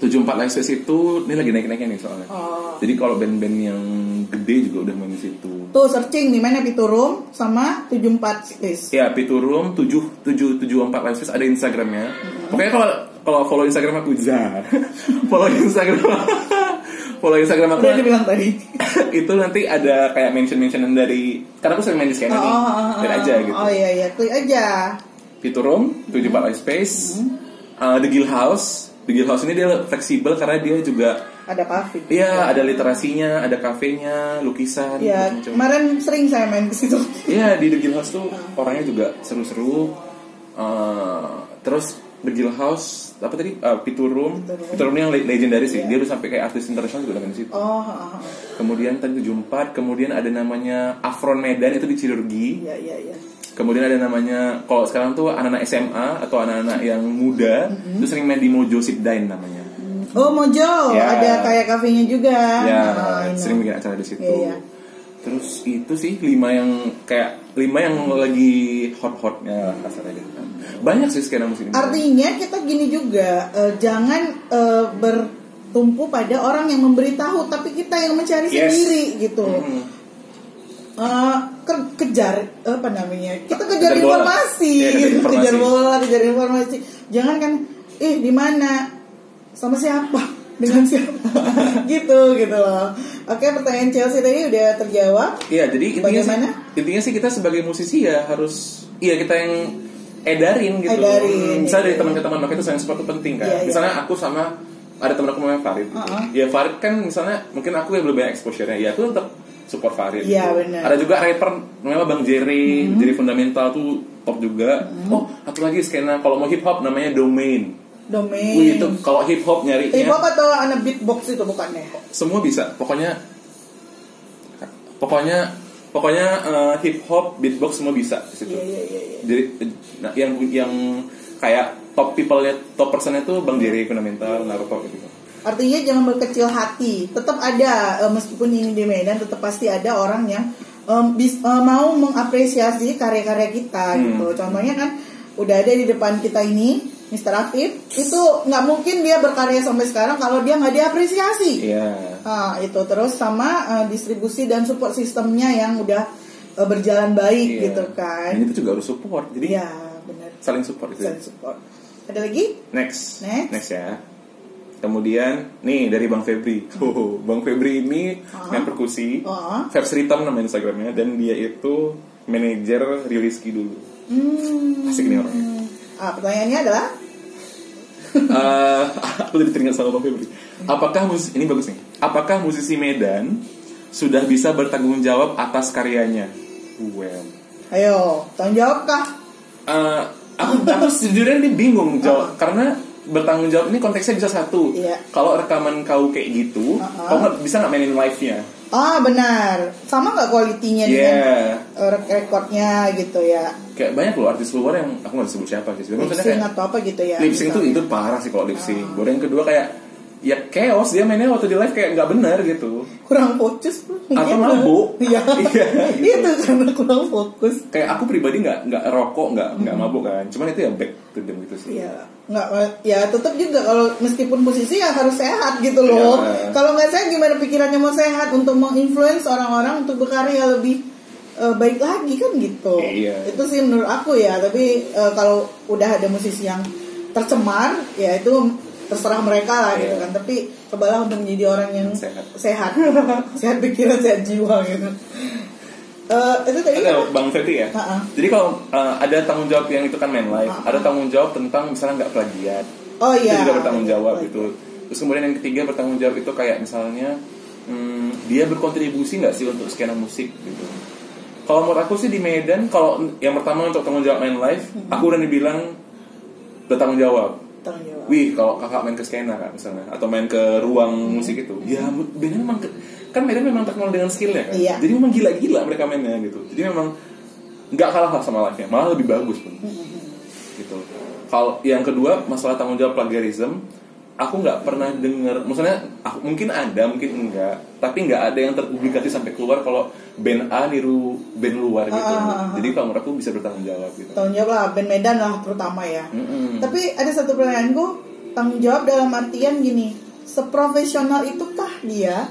74 Live Space itu ini lagi naik-naiknya nih soalnya. Oh. Jadi kalau band-band yang gede juga udah main di situ. Tuh searching di mana Piturum sama 74 Space. Ya, Pitu Room 7 7 74 Live Space ada Instagramnya. Pokoknya kalau kalau follow Instagram aku Zah. follow Instagram. follow Instagram aku. Udah dibilang tadi. itu nanti ada kayak mention-mentionan dari karena aku sering main di scanner nih. Lihat aja gitu. Oh iya iya, klik aja. Pitu Room, 74 Live Space, uh, The Guild House. The Guild House ini dia fleksibel karena dia juga Ada kafe. Iya, ada literasinya, ada kafenya, lukisan, Iya, kemarin sering saya main ke situ. Iya, di The Guild House tuh orangnya juga seru-seru. Uh, terus The Guild House apa tadi? Uh, Pitu Room. Yang le- legendary sih. Dia udah sampai kayak artis internasional juga di situ. Oh, ah, ah. Kemudian tadi 74, kemudian ada namanya Afron Medan itu di Cirurgi. iya iya iya. Kemudian ada namanya kalau sekarang tuh anak-anak SMA atau anak-anak yang muda itu sering main di Mojo Sip Dine namanya. Oh Mojo, Ya. ada kayak kafenya juga. Ya, know. sering bikin acara di situ. Iya, iya. Terus itu sih lima yang kayak lima yang lagi hot-hotnya kasarnya gitu kan. Banyak sih skena musik. Artinya kita gini juga, eh, jangan eh, ber tumpu pada orang yang memberitahu tapi kita yang mencari Yes. sendiri gitu Hmm. Eh, ke- kejar apa namanya kita kejar, Kejar bola. informasi, Iya, kejar informasi. kejar bola kejar informasi jangan kan eh di mana sama siapa dengan siapa gitu gitu loh oke pertanyaan Chelsea tadi udah terjawab Iya, jadi intinya Bagaimana? sih, intinya sih kita sebagai musisi ya harus iya kita yang edarin gitu. Edarin, Misalnya dari iya. teman ke teman makanya itu sayang sepatu penting kan. Iya, iya. Misalnya aku sama ada teman aku namanya Farid. gitu. Uh-uh. Ya Farid kan misalnya mungkin aku yang lebih banyak exposure-nya. Ya aku tetap support Farid. Iya, gitu. benar. Ada juga rapper namanya Bang Jerry, jadi fundamental tuh top juga. Mm-hmm. Oh, satu lagi skena kalau mau hip hop namanya Domain. domain Wih, itu kalau hip hop nyarinya hip hop atau anak beatbox itu bukannya semua bisa pokoknya pokoknya pokoknya eh, hip hop beatbox semua bisa di situ iya iya iya iya. jadi nah, yang yang kayak top people nya top personnya tuh bang Jerry fundamental Naruto gitu Artinya jangan berkecil hati. Tetap ada eh, meskipun ini di Medan tetap pasti ada orang yang em, bis- eh, mau mengapresiasi karya-karya kita Hmm. gitu. Contohnya kan udah ada di depan kita ini Mr. Afif itu nggak mungkin dia berkarya sampai sekarang kalau dia nggak diapresiasi. iya Ah, itu terus sama eh, distribusi dan support sistemnya yang udah eh, berjalan baik Iya. gitu kan. Dan itu juga harus support jadi Iya, benar. saling support itu Saling support. Ada lagi? next Next. ya kemudian nih dari bang Febri oh, bang Febri ini Ah. main perkusi Oh. Febs Ritam nama instagramnya dan dia itu manajer Riliski dulu Hmm. asik nih orangnya Ah, pertanyaannya adalah Eh, aku jadi teringat sama Bang Febri. Apakah mus ini bagus nih? Apakah musisi Medan sudah bisa bertanggung jawab atas karyanya? Well, Ayo, tanggung jawab kah? eh, aku aku sejujurnya ini bingung jawab karena bertanggung jawab ini konteksnya bisa satu. Iya. Kalau rekaman kau kayak gitu, Uh-uh. kau nggak bisa nggak mainin live-nya? Ah benar, sama nggak kualitinya Iya. dengan eh, rek- rekodnya gitu ya? Kayak banyak loh artis luar yang aku nggak disebut siapa sih. Tapi Lip maksudnya sync kayak atau apa gitu ya? lip sync tuh itu parah sih kalau lip sync. Baru yang kedua kayak ya chaos dia mainnya waktu di live kayak nggak benar gitu. kurang fokus. Atau mabuk. Iya, Iya, gitu. itu karena kurang fokus. kayak aku pribadi nggak nggak rokok nggak nggak mabuk kan cuman itu ya back to them gitu sih Iya, nggak ya tetap juga kalau meskipun musisi ya harus sehat gitu loh. Iya. Kalau nggak sehat gimana pikirannya mau sehat untuk menginfluence orang-orang untuk berkarya lebih eh, baik lagi kan gitu. Iya. Itu sih menurut aku ya. Tapi eh, kalau udah ada musisi yang tercemar ya itu terserah mereka lah gitu Iya. kan. Tapi cobalah untuk menjadi orang yang Sehat. sehat, sehat pikiran, sehat jiwa gitu. Eh, itu tadi Ada Bang Febri ya. Ha-ha. Jadi kalau uh, ada tanggung jawab yang itu kan main live, Ha-ha. ada tanggung jawab tentang misalnya nggak plagiat, Oh iya. itu juga bertanggung jawab Iya. gitu. Terus kemudian yang ketiga bertanggung jawab itu kayak misalnya hmm, dia berkontribusi nggak sih untuk skena musik gitu. Kalau menurut aku sih di Medan, kalau yang pertama untuk tanggung jawab main live, Hmm. aku udah dibilang bertanggung jawab. Tanggung jawab. Wih, kalau kakak main ke skena kak misalnya, atau main ke ruang Hmm. musik itu, ya Medan memang kan Medan memang terkenal dengan skillnya kan. Iya. Jadi memang gila-gila mereka mainnya gitu. Jadi memang nggak kalah lah sama live-nya, malah lebih bagus pun. Gitu. Kalau yang kedua masalah tanggung jawab plagiarism, aku nggak pernah dengar, maksudnya aku, mungkin ada, mungkin enggak, tapi nggak ada yang terpublikasi sampai keluar kalau band A niru band luar gitu. Ah, ah, ah, ah. Jadi kalau menurut aku bisa bertanggung jawab gitu. tanggung jawab lah band Medan lah terutama ya Mm-mm. tapi ada satu pertanyaanku tanggung jawab dalam artian gini seprofesional itukah dia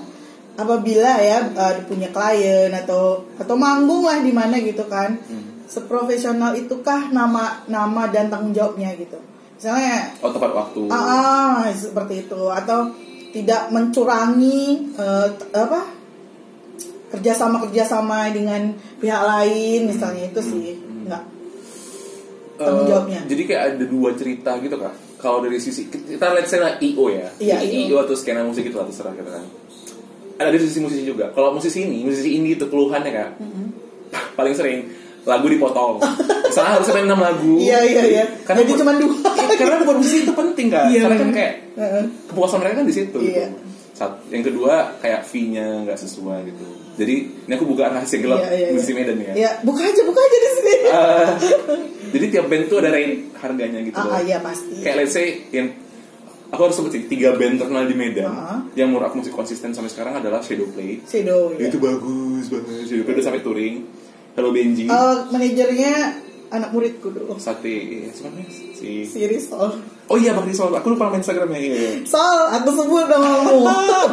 apabila ya uh, punya klien atau atau manggung lah di mana gitu kan Hmm. seprofesional itukah nama nama dan tanggung jawabnya gitu misalnya Oh tepat waktu. ah, ah, seperti itu atau tidak mencurangi t- apa kerjasama kerjasama dengan pihak lain misalnya itu sih nggak tanggung Eh, jawabnya. Jadi kayak ada dua cerita gitu kak. Kalau dari sisi kita lihat skena IO ya, Iya, IO. IO atau skena musik itu terserah gitu kan. Ada dari sisi musisi juga. Kalau musisi ini, musisi indie itu keluhannya kak, paling sering lagu dipotong. Misalnya harus main 6 lagu. Iya, iya, iya. Karena Jadi cuma dua. Iya, karena produksi itu penting kak. Iya, karena kan kayak kepuasan mereka kan di situ. Iya. Gitu. Sat- yang kedua kayak fee-nya nggak sesuai gitu. Jadi ini aku buka rahasia gelap Iya, iya, iya. musisi Medan ya. Ya, buka aja, buka aja di sini. Eh, jadi tiap band tuh ada rate harganya gitu Ah, ah, iya pasti. Kayak let's say yang aku harus sebut sih tiga band terkenal di Medan Ah. yang menurut aku masih konsisten sampai sekarang adalah Shadow Play. Sido ya. Itu bagus banget. Shadow Play udah sampai touring. Hello Benji, Eh, manajernya anak muridku dulu. Sate, eh, siapa si Si Rizal. Oh iya Bang Rizal, aku lupa nama Instagramnya iya. iya. Sol, aku sebut namamu.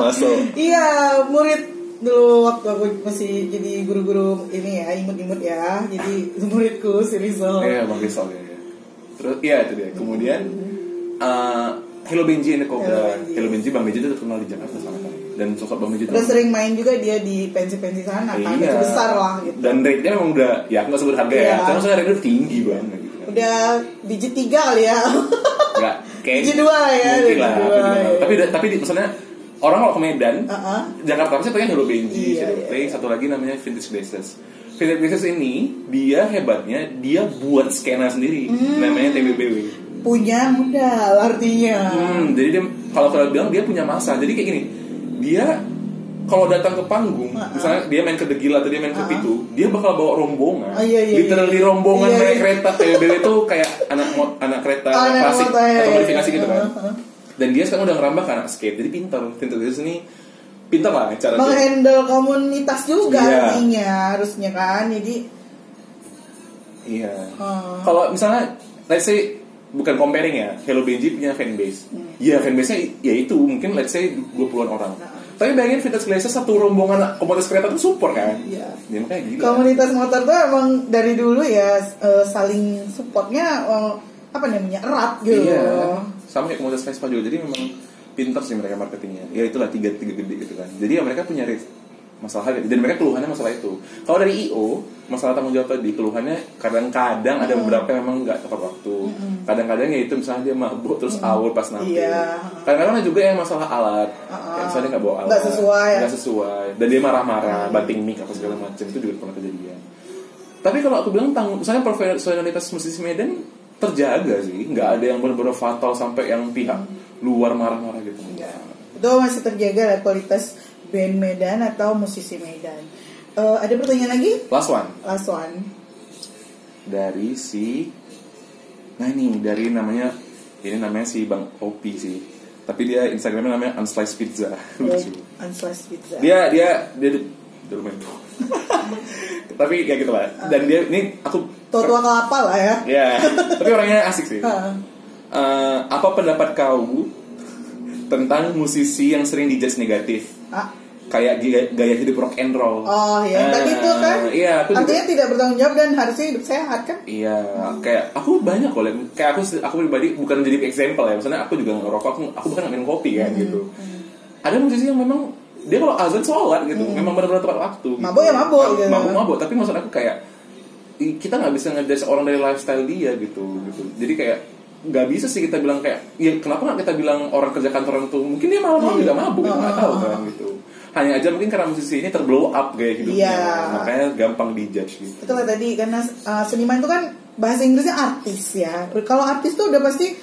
Masuk. iya, murid dulu waktu aku masih jadi guru-guru ini ya imut-imut ya jadi muridku si Rizal Iya Bang Rizal ya. ya. Terus iya itu dia. Kemudian uh, Hello Benji the Cobra. Hello Benji. Bang Benji itu terkenal di Jakarta sana kan. Dan sosok Bang Benji itu udah sering main juga dia di pensi-pensi sana kan Iya. itu besar lah gitu Dan rate-nya memang udah ya aku nggak sebut harga Iya. ya. Tapi maksudnya rate-nya tinggi banget gitu. kan. udah biji tiga kali ya Enggak kayak Biji dua ya, Mungkin lah. dua, iya. Tapi tapi di, maksudnya orang kalau ke Medan, Uh-uh. Jakarta pasti pengen Hello Benji, Iya, iya. Play, satu lagi namanya Vintage Places. Vintage Places ini dia hebatnya dia buat skena sendiri, Hmm. namanya TBBW. punya modal artinya Hmm, jadi dia kalau kalau bilang dia punya masa. Jadi kayak gini, dia kalau datang ke panggung, Uh-uh. misalnya dia main ke The Gila atau dia main ke Uh-uh. Pitu, dia bakal bawa rombongan. Oh, iya, iya, Literally iya. rombongan Iya, naik iya. kereta TBBW itu kayak anak anak kereta Oh, klasik motor, iya, atau iya, modifikasi iya. gitu kan. Uh-uh. Dan dia sekarang udah ngerambah ke anak skate, jadi pintar. Vintage Places ini pintar lah cara dia. menghandle komunitas juga Iya. artinya harusnya kan jadi Iya. uh, Kalau misalnya, let's say bukan comparing ya, Hello Benji punya fanbase. Hmm. Ya fanbase-nya ya itu mungkin let's say 20-an orang. Nah. Tapi bayangin Vintage Glacier satu rombongan komunitas kereta itu support kan? Iya. Ya makanya gila. komunitas motor tuh emang dari dulu ya eh, saling supportnya eh, apa namanya erat gitu Iya. Sama kayak komunitas Vespa juga. Jadi memang pinter sih mereka marketingnya. Ya itulah tiga tiga gede gitu kan. Jadi ya mereka punya masalah harga dan mereka keluhannya masalah itu. Kalau dari IO masalah tanggung jawab tadi keluhannya kadang-kadang ada beberapa yang memang nggak tepat waktu. Kadang-kadang ya itu misalnya dia mabuk terus awur pas nampil. Iya. Kadang-kadang ada juga yang masalah alat. Uh-uh. Kayak misalnya nggak bawa alat. Nggak sesuai. Nggak sesuai. Dan dia marah-marah, banting mic apa segala macam itu juga pernah kejadian. Tapi kalau aku bilang tanggung, misalnya profesionalitas musisi Medan terjaga sih, nggak ada yang benar-benar fatal sampai yang pihak luar marah-marah gitu. Iya. itu masih terjaga lah kualitas band Medan atau musisi Medan Eh, ada pertanyaan lagi Last one last one dari si, nah ini dari namanya ini namanya si Bang Opi sih. Tapi dia Instagramnya namanya Unsliced Pizza. Lucu. unsliced pizza dia dia dia dia lumayan tua. Tapi ya gitu lah. Dan dia ini aku tua-tua kelapa lah ya ya, tapi orangnya asik sih. Eh, apa pendapat kau tentang musisi yang sering dijudge negatif? Ah, Kayak gaya, gaya hidup rock and roll. oh ya Eh, tadi itu kan Iya, aku juga- artinya tidak bertanggung jawab dan harusnya hidup sehat kan Iya, kayak aku banyak kok, liat- kayak aku aku pribadi bukan jadi example ya, misalnya aku juga ngerokok, aku aku bahkan minum kopi kan Hmm, gitu. Ada musisi yang memang dia kalau azan sholat gitu, memang benar-benar tepat waktu. Gitu. Hmm. Mabuk ya mabuk, Ma- gitu. Mabuk mabuk, tapi maksud aku kayak kita nggak bisa ngejudge orang dari lifestyle dia gitu, gitu. Jadi kayak nggak bisa sih kita bilang kayak, ya kenapa nggak kita bilang orang kerja kantoran tuh mungkin dia malam-malam Iya. juga mabuk, kita nggak tahu Ah. kan gitu. Hanya aja mungkin karena musisi ini terblow up gaya hidupnya, Iya. makanya gampang dijudge gitu. Itulah tadi karena uh, seniman itu kan bahasa Inggrisnya artis ya. Kalau artis tuh udah pasti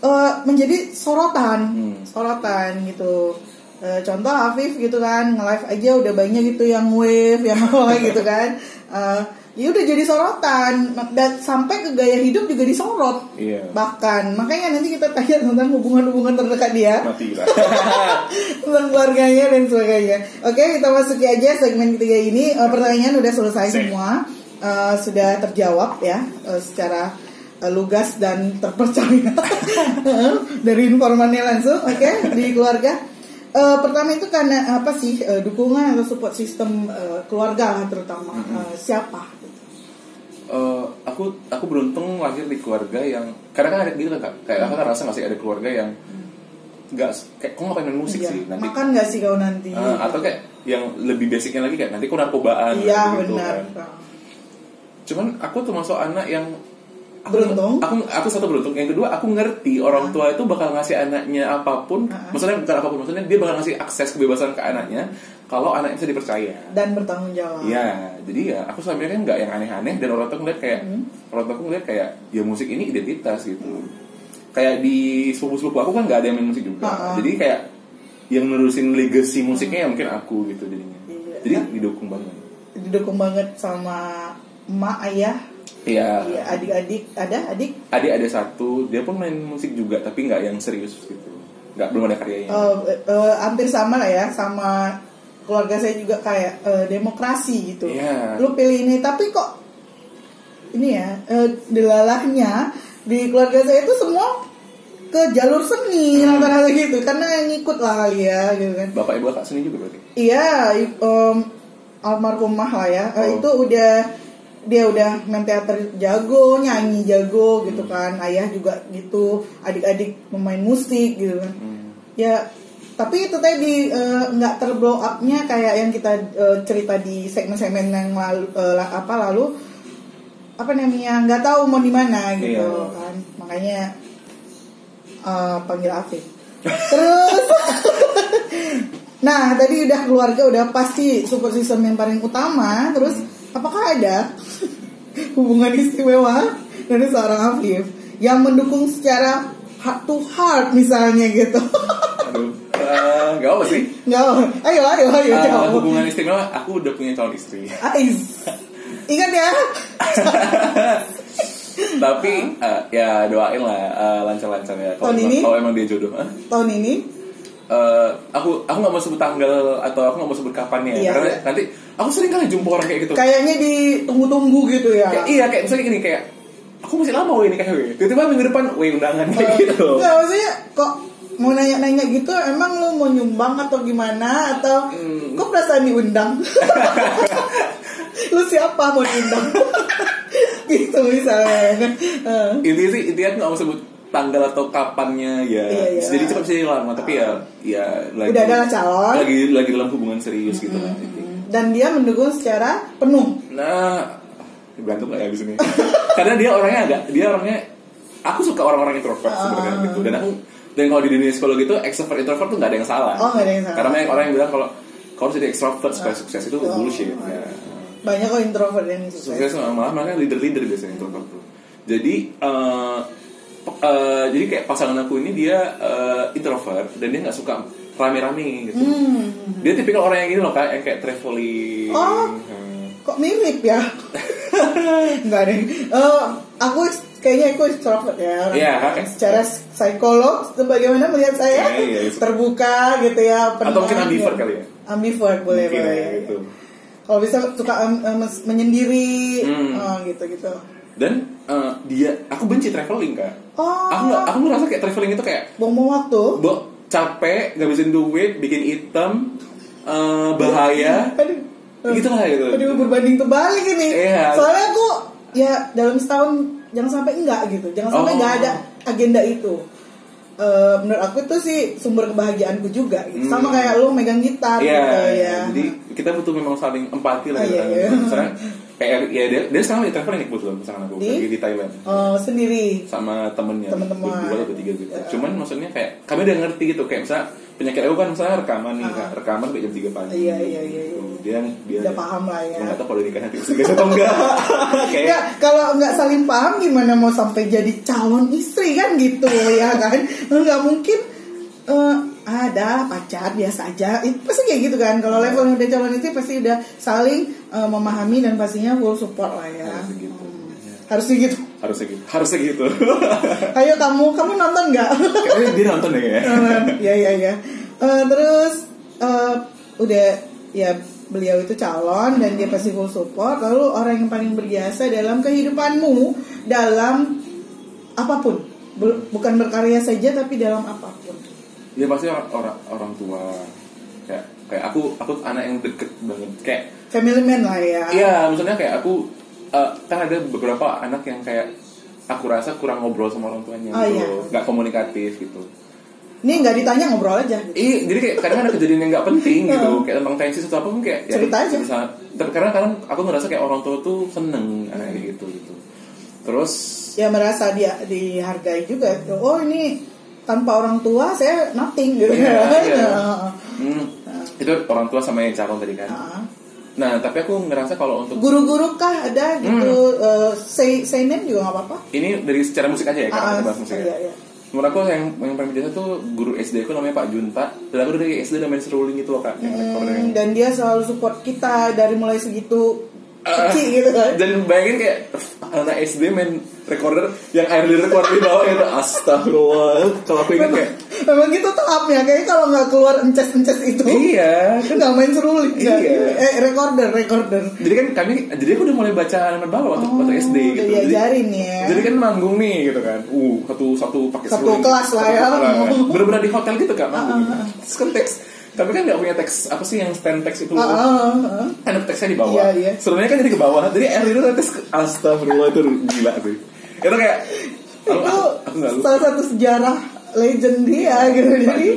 uh, menjadi sorotan, Hmm. sorotan gitu. Uh, contoh Afif gitu kan nge-live aja udah banyak gitu yang wave, yang apa gitu kan. Uh, ya udah jadi sorotan dan sampai ke gaya hidup juga disorot. Iya. Bahkan makanya nanti kita tanya tentang hubungan-hubungan terdekat dia tentang keluarganya dan sebagainya. Oke, kita masuki aja segmen ketiga ini. Eh, pertanyaan udah selesai semua, Eh, sudah terjawab ya eh, secara eh, lugas dan terpercaya dari informannya langsung. Oke, di keluarga. Eh, pertama itu karena apa sih eh, dukungan atau support sistem eh, keluarga lah terutama Eh, siapa? Eh, aku aku beruntung lahir di keluarga yang kadang kan ada gitu kan kayak aku kan rasa nggak sih ada keluarga yang nggak kayak kok ngapain main musik Iya, sih nanti Makan nggak sih kau nanti? Eh, atau kayak yang lebih basicnya lagi kayak nanti kok narkobaan Iya gitu benar. kan. cuman aku termasuk anak yang aku, Beruntung. aku aku satu beruntung yang kedua aku ngerti orang tua itu bakal ngasih anaknya apa pun Ah. maksudnya bukan apa pun maksudnya dia bakal ngasih akses kebebasan ke anaknya kalau anaknya bisa dipercaya Dan bertanggung jawab. Iya, jadi ya aku selama kan nggak yang aneh-aneh dan orang tua ngeliat kayak Hmm. orang tua ngeliat kayak ya musik ini identitas gitu. Kayak di sepupu-sepupu aku kan nggak ada yang main musik juga, Ha-ha. jadi kayak yang nerusin legacy musiknya ya mungkin aku gitu jadinya. Iya. Jadi didukung banget. Didukung banget sama emak ayah Iya. Iya, adik-adik ada adik Adik ada satu, dia pun main musik juga tapi nggak yang serius gitu. Nggak belum ada karyanya. eh, eh, hampir sama lah ya sama keluarga saya juga kayak eh, demokrasi gitu. Iya. Lu pilih ini tapi kok ini ya eh, delalahnya di keluarga saya itu semua ke jalur seni rata-rata gitu karena ngikut lah kali ya gitu kan Bapak ibu kakak seni juga berarti. iya em, almarhumah lah ya Eh, Oh. itu udah dia udah main teater jago nyanyi jago gitu kan ayah juga gitu adik-adik pemain musik gitu kan Hmm. ya tapi itu tadi eh, nggak terblow upnya kayak yang kita eh, cerita di segmen-segmen yang lalu la- apa lalu. Apa namanya nggak tahu mau di mana gitu Iya. kan. Makanya eh, panggil Afif. Terus nah tadi udah keluarga udah pasti support system yang paling utama. Terus apakah ada hubungan istimewa dari seorang Afif yang mendukung secara heart to heart misalnya gitu? Aduh, eh, nggak apa sih. nggak ayo ayo ayo Eh, jawab hubungan istimewa, aku udah punya calon istri. Ais. ingat ya Tapi eh, ya doain lah eh, lancar-lancar ya. Kalau emang- ini? Kalau emang dia jodoh. Hah? tahun ini Eh, aku aku nggak mau sebut tanggal atau aku nggak mau sebut kapannya Iya, karena iya. nanti aku sering kali jumpa orang kayak gitu. kayaknya ditunggu-tunggu gitu ya Kayak, iya kayak misalnya gini kayak aku masih lama weh nikah weh. Tiba-tiba minggu depan weh undangan kayak gitu. Enggak maksudnya kok mau nanya-nanya gitu emang lu mau nyumbang atau gimana atau Hmm. kok perasaan diundang lu siapa mau diundang gitu misalnya Eh. intinya sih intinya nggak mau sebut tanggal atau kapannya ya Iya, iya. jadi cepat sih lama tapi ya ya lagi Udah ada calon. lagi lagi dalam hubungan serius gitu lah dan dia mendukung secara penuh nah berantem lah ya di sini karena dia orangnya agak dia orangnya aku suka orang-orang introvert Ah. sebenarnya gitu dan aku dan kalau di dunia psikologi itu extrovert introvert tuh nggak ada yang salah Oh, nggak ada yang salah. karena banyak orang yang bilang kalau kalau jadi extrovert supaya sukses itu bullshit ya banyak kok introvert yang sukses sukses malah mereka leader-leader biasanya introvert tuh jadi eh, pe- eh, jadi kayak pasangan aku ini dia eh, introvert dan dia nggak suka rame-rame gitu Hmm. dia tipikal orang yang gini loh kak yang kayak traveling Oh. Hmm. kok mirip ya Enggak deh Eh, aku kayaknya aku extrovert ya Iya, kan? secara psikolog bagaimana melihat saya? Iya, iya, iya. terbuka gitu ya atau mungkin penang, ambivert kali ya? Ambivert boleh Mungkin boleh. ya, gitu. kalau bisa suka em, mes- menyendiri Hmm. oh, gitu gitu. Dan eh, dia aku benci traveling kak. Oh. Aku nggak aku ngerasa kayak traveling itu kayak buang waktu? Bo capek ngabisin duit bikin item eh, bahaya. Aduh. Gitu lah gitu. Aduh berbanding terbalik ini. Iya. soalnya aku ya dalam setahun jangan sampai enggak gitu jangan sampai Oh. enggak ada agenda itu Eh, menurut aku itu sih sumber kebahagiaanku juga gitu. Hmm. sama kayak lu megang gitar Iya, gitu iya. ya jadi kita butuh memang saling empati lah Ah, gitu iya, kan. iya. Misalnya kayak ya dia, dia sekarang lagi traveling nih kebetulan pasangan aku Di? lagi di Thailand Oh, sendiri sama temennya Temen-temen. berdua atau bertiga gitu. Ya. Cuman maksudnya kayak kami udah ngerti gitu kayak misalnya penyakit aku kan misalnya rekaman nih, Ah. Kak. rekaman sampai jam 3 pagi. Iya, iya, iya, iya. Dia dia Udah paham lah ya. Nggak tahu kalau nikah nanti bisa atau enggak. kayak Enggak, kalau nggak saling paham gimana mau sampai jadi calon istri kan gitu ya kan? Nggak mungkin eh, ada pacar biasa aja. Itu pasti kayak gitu kan. Kalau level udah calon istri pasti udah saling eh, memahami dan pastinya full support lah ya. Harusnya gitu. Hmm. Harusnya gitu. Harusnya gitu. Harusnya gitu. Ayo kamu, kamu nonton nggak? Kayaknya dia nonton ya. ya ya ya. Eh, terus eh, udah ya beliau itu calon dan dia pasti full support. Lalu orang yang paling berjasa dalam kehidupanmu dalam apa pun, Bu- bukan berkarya saja tapi dalam apa pun. Dia pasti orang orang, orang tua. Kayak kayak aku aku anak yang deket banget kayak Family man lah ya. Iya, maksudnya kayak aku eh, kan ada beberapa anak yang kayak aku rasa kurang ngobrol sama orang tuanya Oh, gitu, iya. nggak komunikatif gitu. Ini nggak ditanya ngobrol aja. Gitu. Iya, jadi kayak kadang ada kejadian yang nggak penting gitu, kayak tentang tensi atau apa pun kayak ya, Cerita aja. bisa. Tapi karena kadang aku ngerasa kayak orang tua tuh seneng anaknya gitu gitu. Terus Ya merasa dia dihargai juga. Oh ini tanpa orang tua saya nothing gitu. Iya, iya. Heeh. hmm, itu orang tua sama yang calon tadi kan. Heeh. Nah, tapi aku ngerasa kalau untuk Guru-guru kah ada gitu? eh, say say name juga nggak apa-apa. ini dari secara musik aja ya, kan Ah, kita bahas musik. ya. iya, iya. Menurut aku yang yang paling biasa tuh guru SD aku namanya Pak Junta dan aku dari SD udah main seruling gitu loh kak yang recorder yang- Hmm, dan dia selalu support kita dari mulai segitu Ah, kecil gitu kan. dan bayangin kayak anak SD main recorder yang air keluar di bawah itu astagfirullah kalau aku ingat kayak Memang gitu tahapnya Kayaknya kalau nggak keluar ences-ences itu iya kan. nggak main seruling kan? Iya. Eh recorder recorder. Jadi kan kami jadi aku udah mulai baca nomor bawah waktu, waktu SD udah gitu. jadi, diajarin ya. jadi kan manggung nih gitu kan. Uh satu satu pakai Satu seruling. kelas lah ya. bener-bener di hotel gitu kan manggung. Terus kan teks tapi kan nggak punya teks apa sih yang stand teks itu? Ah, ah, ah, ah. kan teksnya di bawah. Iya, iya. serunya kan jadi ke bawah. Jadi air itu nanti astagfirullah itu gila sih. Itu kayak aku, itu aku, aku lupa. salah satu sejarah legend dia gitu jadi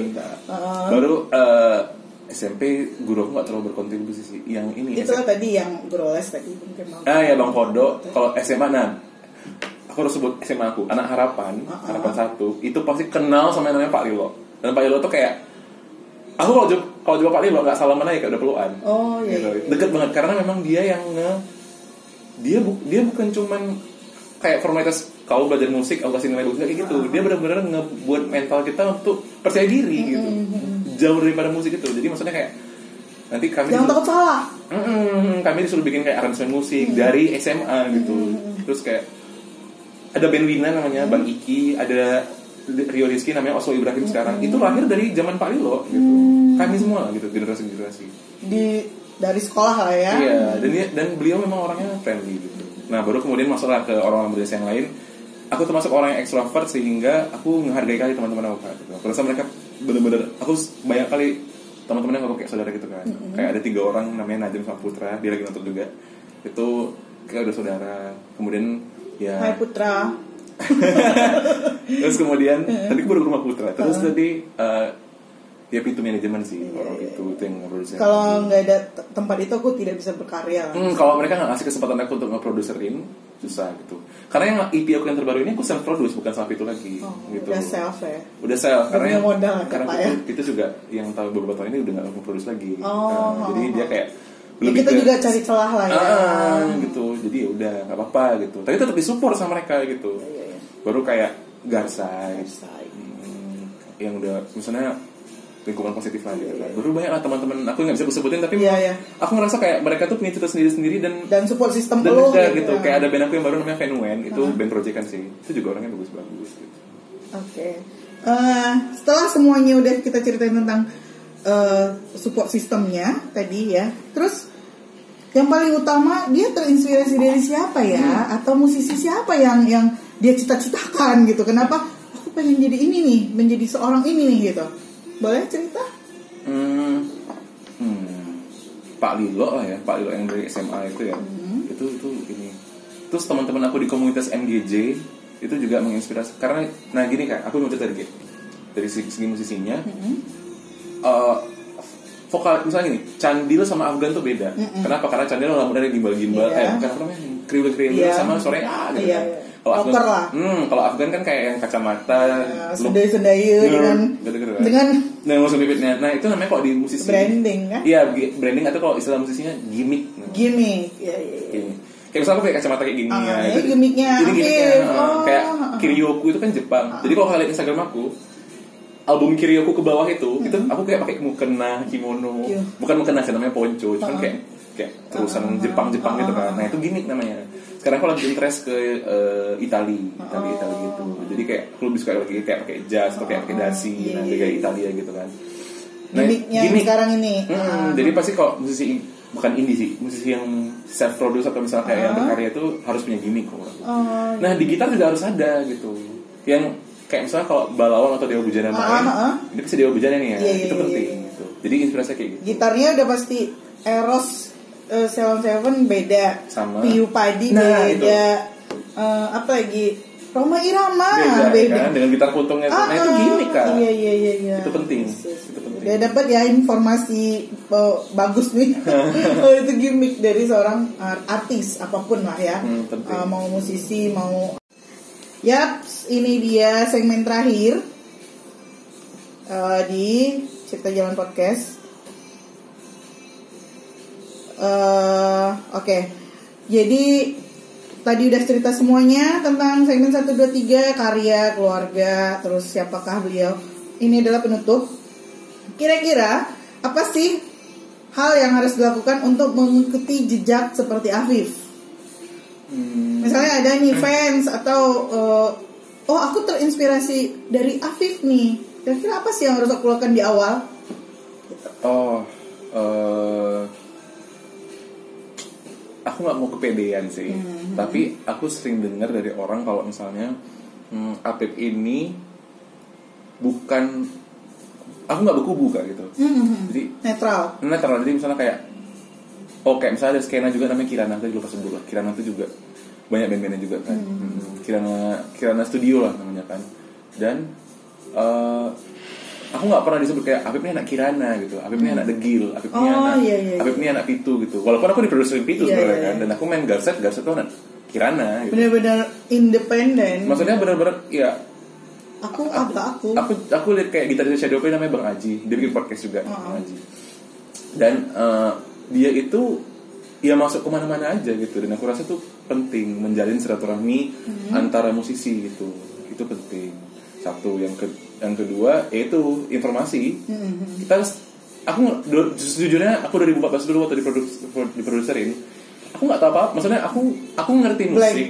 Baru, baru eh, SMP guru aku nggak terlalu berkontribusi sih yang ini itulah tadi yang guru les tadi mungkin mau Ah ya Bang Kodo, kalau SMA nah aku harus sebut SMA aku, anak harapan, Uh-uh. harapan satu, itu pasti kenal sama yang namanya Pak Lilo. Dan Pak Lilo tuh kayak aku kalau jumpa kalau jumpa Pak Lilo nggak salaman aja kayak udah pelukan. oh iya, Gitu. iya. Deket banget karena memang dia yang nge dia bu, dia bukan cuman kayak formalitas kau belajar musik, aku kasih nilai bagus kayak gitu. Dia benar-benar ngebuat mental kita untuk percaya diri gitu. Jauh daripada musik itu. Jadi maksudnya kayak nanti kami jangan takut salah Mm-mm, kami disuruh bikin kayak aransemen musik dari SMA gitu. Terus kayak ada band Wina namanya Bang Iki, ada Rio Rizky namanya Oslo Ibrahim sekarang. Itu lahir dari zaman Pak Lilo gitu. Kami semua gitu generasi-generasi. di dari sekolah lah ya Iya, dan dan beliau memang orangnya friendly gitu. Nah, baru kemudian masuklah ke orang-orang berdesa yang lain. Aku termasuk orang yang ekstrovert sehingga aku menghargai kali teman-teman aku Kak, gitu. Aku rasa mereka bener-bener aku banyak kali teman-teman yang aku kayak saudara gitu kan. Kayak ada tiga orang namanya Najam sama Putra, dia lagi nonton juga. Itu kayak udah saudara. Kemudian ya Hai Putra terus kemudian tadi aku baru ke rumah Putra. Terus tadi eh, dia pintu manajemen sih orang itu itu yang ngeproduksi. kalau nggak ada tempat itu aku tidak bisa berkarya Hmm, kalau mereka nggak ngasih kesempatan aku untuk ngeproduserin susah gitu. Karena yang EP aku yang terbaru ini aku self produce bukan sama itu lagi oh, gitu. udah self ya Udah self karena yang modal ya, karena ya? itu juga yang tahun beberapa tahun ini udah nggak produce lagi. Oh, Nah, jadi oh, dia oh. kayak ya, kita juga cari celah lah ya ah, gitu. Jadi ya udah nggak apa-apa gitu. Tapi tetap disupport sama mereka gitu. Iya, iya. Baru kayak Garsai Garsai. hmm, yang udah misalnya lingkungan positif lah gitu kan. Baru banyak lah teman-teman aku nggak bisa sebutin tapi Iya, iya. aku ngerasa kayak mereka tuh punya cerita sendiri-sendiri dan dan support sistem dan lo juga gitu ya. kayak ada band aku yang baru namanya Venuen itu band proyekan sih itu juga orangnya bagus-bagus gitu. Oke. Eh, setelah semuanya udah kita ceritain tentang eh, support sistemnya tadi ya. Terus yang paling utama dia terinspirasi dari siapa ya? Atau musisi siapa yang yang dia cita-citakan gitu? Kenapa aku pengen jadi ini nih, menjadi seorang ini nih gitu? Boleh cerita? hmm, hmm, Pak Lilo lah ya Pak Lilo yang dari SMA itu ya Hmm. itu itu ini terus teman-teman aku di komunitas MGJ itu juga menginspirasi karena nah gini kan aku mau cerita dikit dari segi, segi musisinya Hmm. eh, vokal misalnya gini Candil sama Afgan tuh beda kenapa karena Candil lah dari gimbal-gimbal Iya. eh bukan apa namanya kriwil-kriwil Iya. sama sore ah gitu Iya, kan. iya. Kalau Afgan lah. hmm kalau Afgan kan kayak yang kacamata Uh, lu- Sendai-sendai Hmm, dengan gitu-gitu kan. dengan Nah, langsung bibitnya. Nah, itu namanya kok di musisi. branding kan? Iya, branding atau kalau istilah musisinya gimmick. Gimmick. Ya, ya, ya. Kayak misalnya aku pakai kacamata kayak gini Ah, ya. gimmicknya Ini gimmicknya. Afif. ah, Oh. Kayak Kiryoku itu kan Jepang. Jadi kalau kalian Instagram aku, album Kiryoku ke bawah itu, itu aku kayak pakai mukena, kimono. Iya. Bukan mukena sih namanya poncho, cuman kayak kayak terusan Jepang-Jepang gitu kan. Nah, itu gimmick namanya. Sekarang aku lagi interest ke eh, Itali, Itali, Itali gitu. Jadi kayak aku lebih suka lagi kayak pakai jazz atau kayak pakai dasi, Iya, nah iya, kayak iya. Italia gitu kan. Gimmicknya yang sekarang ini. Hmm, Ah. Jadi pasti kalau musisi bukan indie sih, musisi yang self produce atau misalnya kayak yang Ah. berkarya itu harus punya gimmick kok. Oh, Nah di gitar juga harus ada gitu. Yang kayak misalnya kalau Balawang atau Dewa Bujana main, Ah, ah, ah. ini pasti Dewa Bujana nih ya, iya, itu iya, penting iya. gitu. Jadi inspirasinya kayak gitu. gitarnya udah pasti Eros eh, Seven Seven beda Sama. Piu Padi Nah, beda Eh, apa lagi Roma Irama Beda, kan dengan gitar puntungnya itu. Ah, Nah itu gimmick kan. iya iya iya iya Itu penting. Yes, yes. Itu penting. Udah dapat ya informasi oh, bagus nih oh, itu gimmick dari seorang art- artis apa pun lah ya Hmm, penting. Eh, mau musisi mau Yaps, ini dia segmen terakhir eh, di Cipta Jalan Podcast. Eh, Oke, jadi tadi udah cerita semuanya tentang segmen 1, 2, 3, karya, keluarga, terus siapakah beliau. Ini adalah penutup. Kira-kira apa sih hal yang harus dilakukan untuk mengikuti jejak seperti Afif? Hmm, Misalnya ada nih fans atau eh, oh aku terinspirasi dari Afif nih. kira-kira apa sih yang harus aku lakukan di awal. Oh, eh, aku nggak mau kepedean sih. Hmm. Tapi aku sering dengar dari orang kalau misalnya hmm, Apip ini bukan aku nggak beku buka gitu. Hmm, Jadi netral netral. Jadi misalnya kayak oh kayak misalnya ada skena juga namanya Kirana tadi lupa sebut lah. Kirana itu juga banyak band-bandnya juga kan. Hmm, Kirana Kirana Studio lah namanya kan. Dan eh, aku nggak pernah disebut kayak Apip ini anak Kirana gitu. Apip ini anak Degil. Apip ini Oh, anak iya, iya, iya. Apip ini anak Pitu gitu. Walaupun aku di produser Pitu Iya, sebenarnya iya, kan. iya. Dan aku main Garset, Garset tuh anak Kirana gitu. benar-benar independen Maksudnya benar-benar ya aku apa aku aku aku lihat kayak gitaris Shadow Play namanya Bang Aji dia bikin podcast juga Oh. Bang Aji dan eh, dia itu ya masuk ke mana-mana aja gitu dan aku rasa tuh penting menjalin silaturahmi Hmm. antara musisi gitu itu penting satu yang ke yang kedua yaitu informasi Hmm, kita harus aku sejujurnya aku 2014 dulu waktu diprodus, diproduserin aku nggak tahu apa maksudnya aku aku ngerti Blank. musik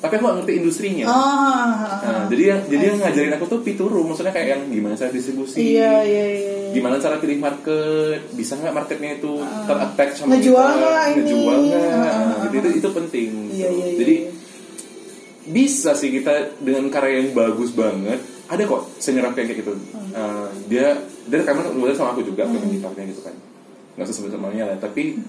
tapi aku nggak ngerti industrinya ah Nah, jadi yang jadi yang ngajarin aku tuh pituru, maksudnya kayak yang gimana cara distribusi, iya iya iya gimana cara pilih market, bisa nggak marketnya itu terattach sama. Ngejual nggak ini? ngejual nggak, Ah, ah, Nah, ah. gitu, itu itu penting. iya gitu. iya iya Jadi bisa sih kita dengan karya yang bagus banget, ada kok senyerap kayak gitu. Hmm. Uh, dia dia rekaman kemudian sama aku juga main gitarnya gitu kan, nggak usah sebut namanya lah, tapi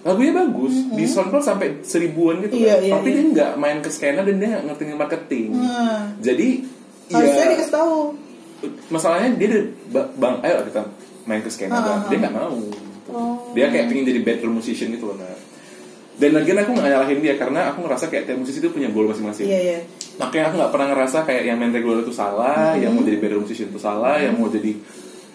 lagunya bagus di SoundCloud sampai seribuan gitu Hmm. Iya, kan, iya, tapi iya. dia nggak main ke skena dan dia nggak ngerti marketing. Nah, Jadi harusnya ya dikasih tahu masalahnya dia udah ba- bang ayo kita main ke skena Ah, Bang." ah, dia ah. nggak mau Oh. dia kayak pengen jadi bedroom musician gitu loh nah. Dan lagian aku nggak nyalahin dia karena aku ngerasa kayak tiap musisi itu punya goal masing-masing. Iya iya. Makanya aku nggak pernah ngerasa kayak yang main regular itu salah yang mau jadi bedroom musician itu salah yang mau jadi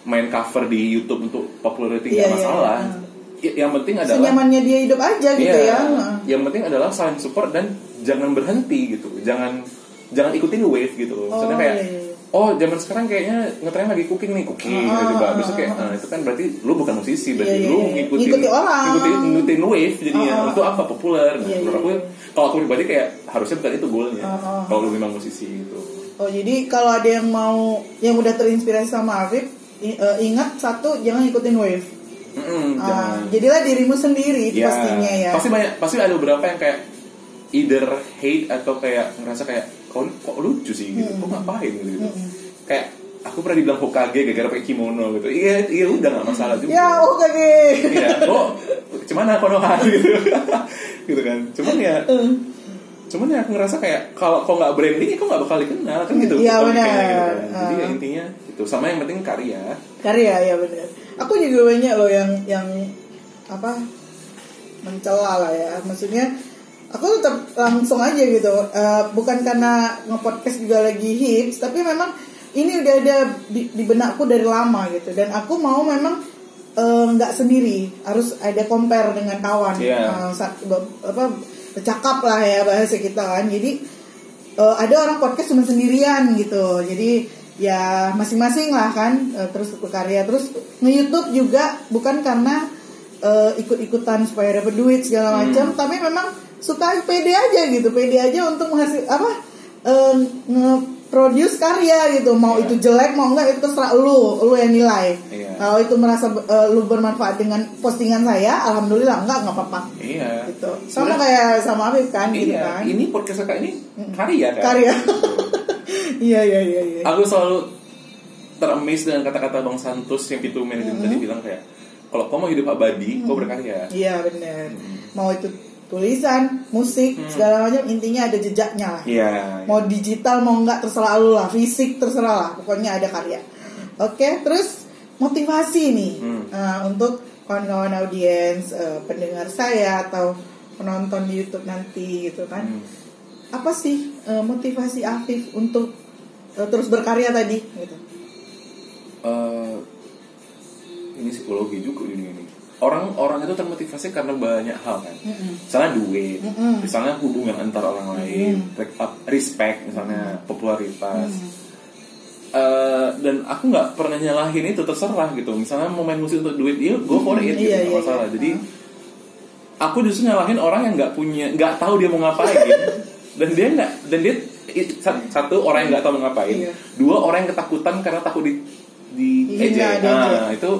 main cover di YouTube untuk popularity Iya, nggak iya, masalah. Iya. Y- yang penting adalah senyamannya dia hidup aja gitu Iya, ya. Yang penting adalah saling support dan jangan berhenti gitu. Jangan jangan ikutin wave gitu. Maksudnya Oh, kayak iya, iya. Oh zaman sekarang kayaknya ngetren lagi cooking nih cooking Ah, gitu coba ah, besok kayak ah, nah, itu kan berarti lu bukan musisi berarti Iya, iya, lu iya. ngikutin Ngikuti orang. ngikutin, ngikutin wave jadinya. Ah, untuk apa? Populer. Nah, Iya, menurut iya, aku kalau aku pribadi kayak harusnya bukan itu goalnya Ah, kalau lu memang musisi gitu. Oh jadi kalau ada yang mau yang udah terinspirasi sama Afif eh, ingat satu jangan ikutin wave. Ah, jangan. jadilah dirimu sendiri itu Ya, pastinya ya. Pasti banyak, pasti ada beberapa yang kayak either hate atau kayak ngerasa kayak kok, kok lucu sih gitu, kok ngapain gitu, gitu. Kayak aku pernah dibilang Hokage gara-gara pakai kimono gitu. Iya, iya udah nggak masalah juga. ya oh kage Iya, kok cuman aku Konoha gitu. gitu kan. Cuman ya cuman ya aku ngerasa kayak kalau kok nggak branding ya kok nggak bakal dikenal kan gitu Iya, benar. gitu kan. jadi ya Ah. intinya itu sama yang penting karya karya ya benar aku juga banyak loh yang yang apa mencela lah ya maksudnya aku tetap langsung aja gitu. Eh, bukan karena ngepodcast juga lagi hits tapi memang ini udah ada di, di benakku dari lama gitu. Dan aku mau memang eh, nggak sendiri. Harus ada compare dengan kawan. Iya. Sa- be- apa bercakap lah ya bahasa kita kan. Jadi eh, ada orang podcast cuma sendirian gitu. Jadi ya masing-masing lah kan eh, terus berkarya. Terus nge-youtube juga bukan karena eh, ikut-ikutan supaya dapat duit segala macam. Tapi memang suka pede aja gitu pede aja untuk menghasil apa eh, nge-produce karya gitu. Mau Iya. itu jelek mau enggak itu terserah lu lu yang nilai. Iya. kalau itu merasa eh, lu bermanfaat dengan postingan saya alhamdulillah enggak enggak apa-apa. Iya. Gitu. Sama Sebenarnya- kayak sama Afif kan gitu iya kan. ini podcast kakak ini karya kan? Karya. Iya iya iya iya. Aku selalu teramis dengan kata-kata Bang Santos yang itu manajemen tadi bilang kayak kalau kau mau hidup abadi, kau berkarya. Iya benar. Mau itu tulisan, musik, segala macam intinya ada jejaknya lah. Iya. Mau digital mau enggak terserah lu lah, fisik terserah lah, pokoknya ada karya. Oke, terus motivasi nih Hmm. Nah, untuk kawan-kawan audiens, eh, pendengar saya atau penonton di YouTube nanti gitu kan. Hmm. Apa sih eh, motivasi Afif untuk eh, terus berkarya tadi gitu? Eh, ini psikologi juga ini ini. Orang-orang itu termotivasi karena banyak hal kan. Misalnya duit, misalnya hubungan antar orang lain, up- respect, misalnya popularitas. Eh, dan aku nggak pernah nyalahin itu terserah gitu. Misalnya mau main musik untuk duit, ya go for it gitu, Iya, nggak iya, masalah. iya. Jadi aku justru nyalahin orang yang nggak punya, nggak tahu dia mau ngapain. dan dia nggak dan dia satu orang yang nggak tahu mau ngapain dua orang yang ketakutan karena takut di di diejek. nah itu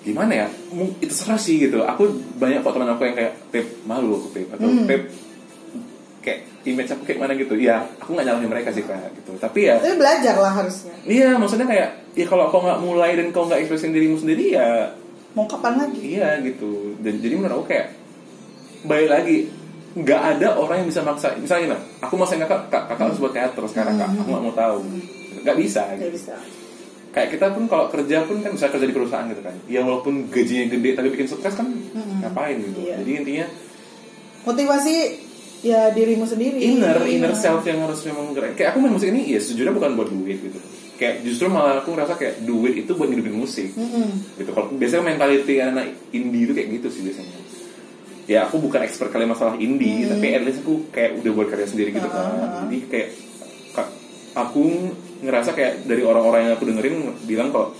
gimana ya itu serah sih gitu aku banyak kok teman aku yang kayak pep malu aku pep atau Hmm. pep kayak image aku kayak mana gitu ya aku nggak nyalahin mereka sih kayak gitu tapi ya Tapi belajar lah harusnya. iya maksudnya kayak ya kalau kau nggak mulai dan kau nggak ekspresin dirimu sendiri ya Mau kapan lagi? Iya gitu. Dan jadi menurut aku kayak balik lagi nggak ada orang yang bisa maksa. Misalnya nah, aku maksain kakak, kak, kakak harus buat teater sekarang kak. Aku nggak mau tahu. Nggak bisa. Gak Gitu. bisa. Kayak kita pun kalau kerja pun kan bisa kerja di perusahaan gitu kan. Yang walaupun gajinya gede tapi bikin stres kan ngapain gitu. Iya. Jadi intinya Motivasi ya dirimu sendiri. inner inner Iya. self yang harus memang gerak. Kayak aku main musik ini ya sejujurnya bukan buat duit gitu. Kayak justru malah aku ngerasa kayak duit itu buat ngidupin musik Mm-mm. gitu kalau biasanya mentality anak indie itu kayak gitu sih biasanya ya aku bukan expert kali masalah indie tapi at least aku kayak udah buat karya sendiri gitu kan Hmm. Ah, jadi kayak ka- aku ngerasa kayak dari orang-orang yang aku dengerin bilang kalau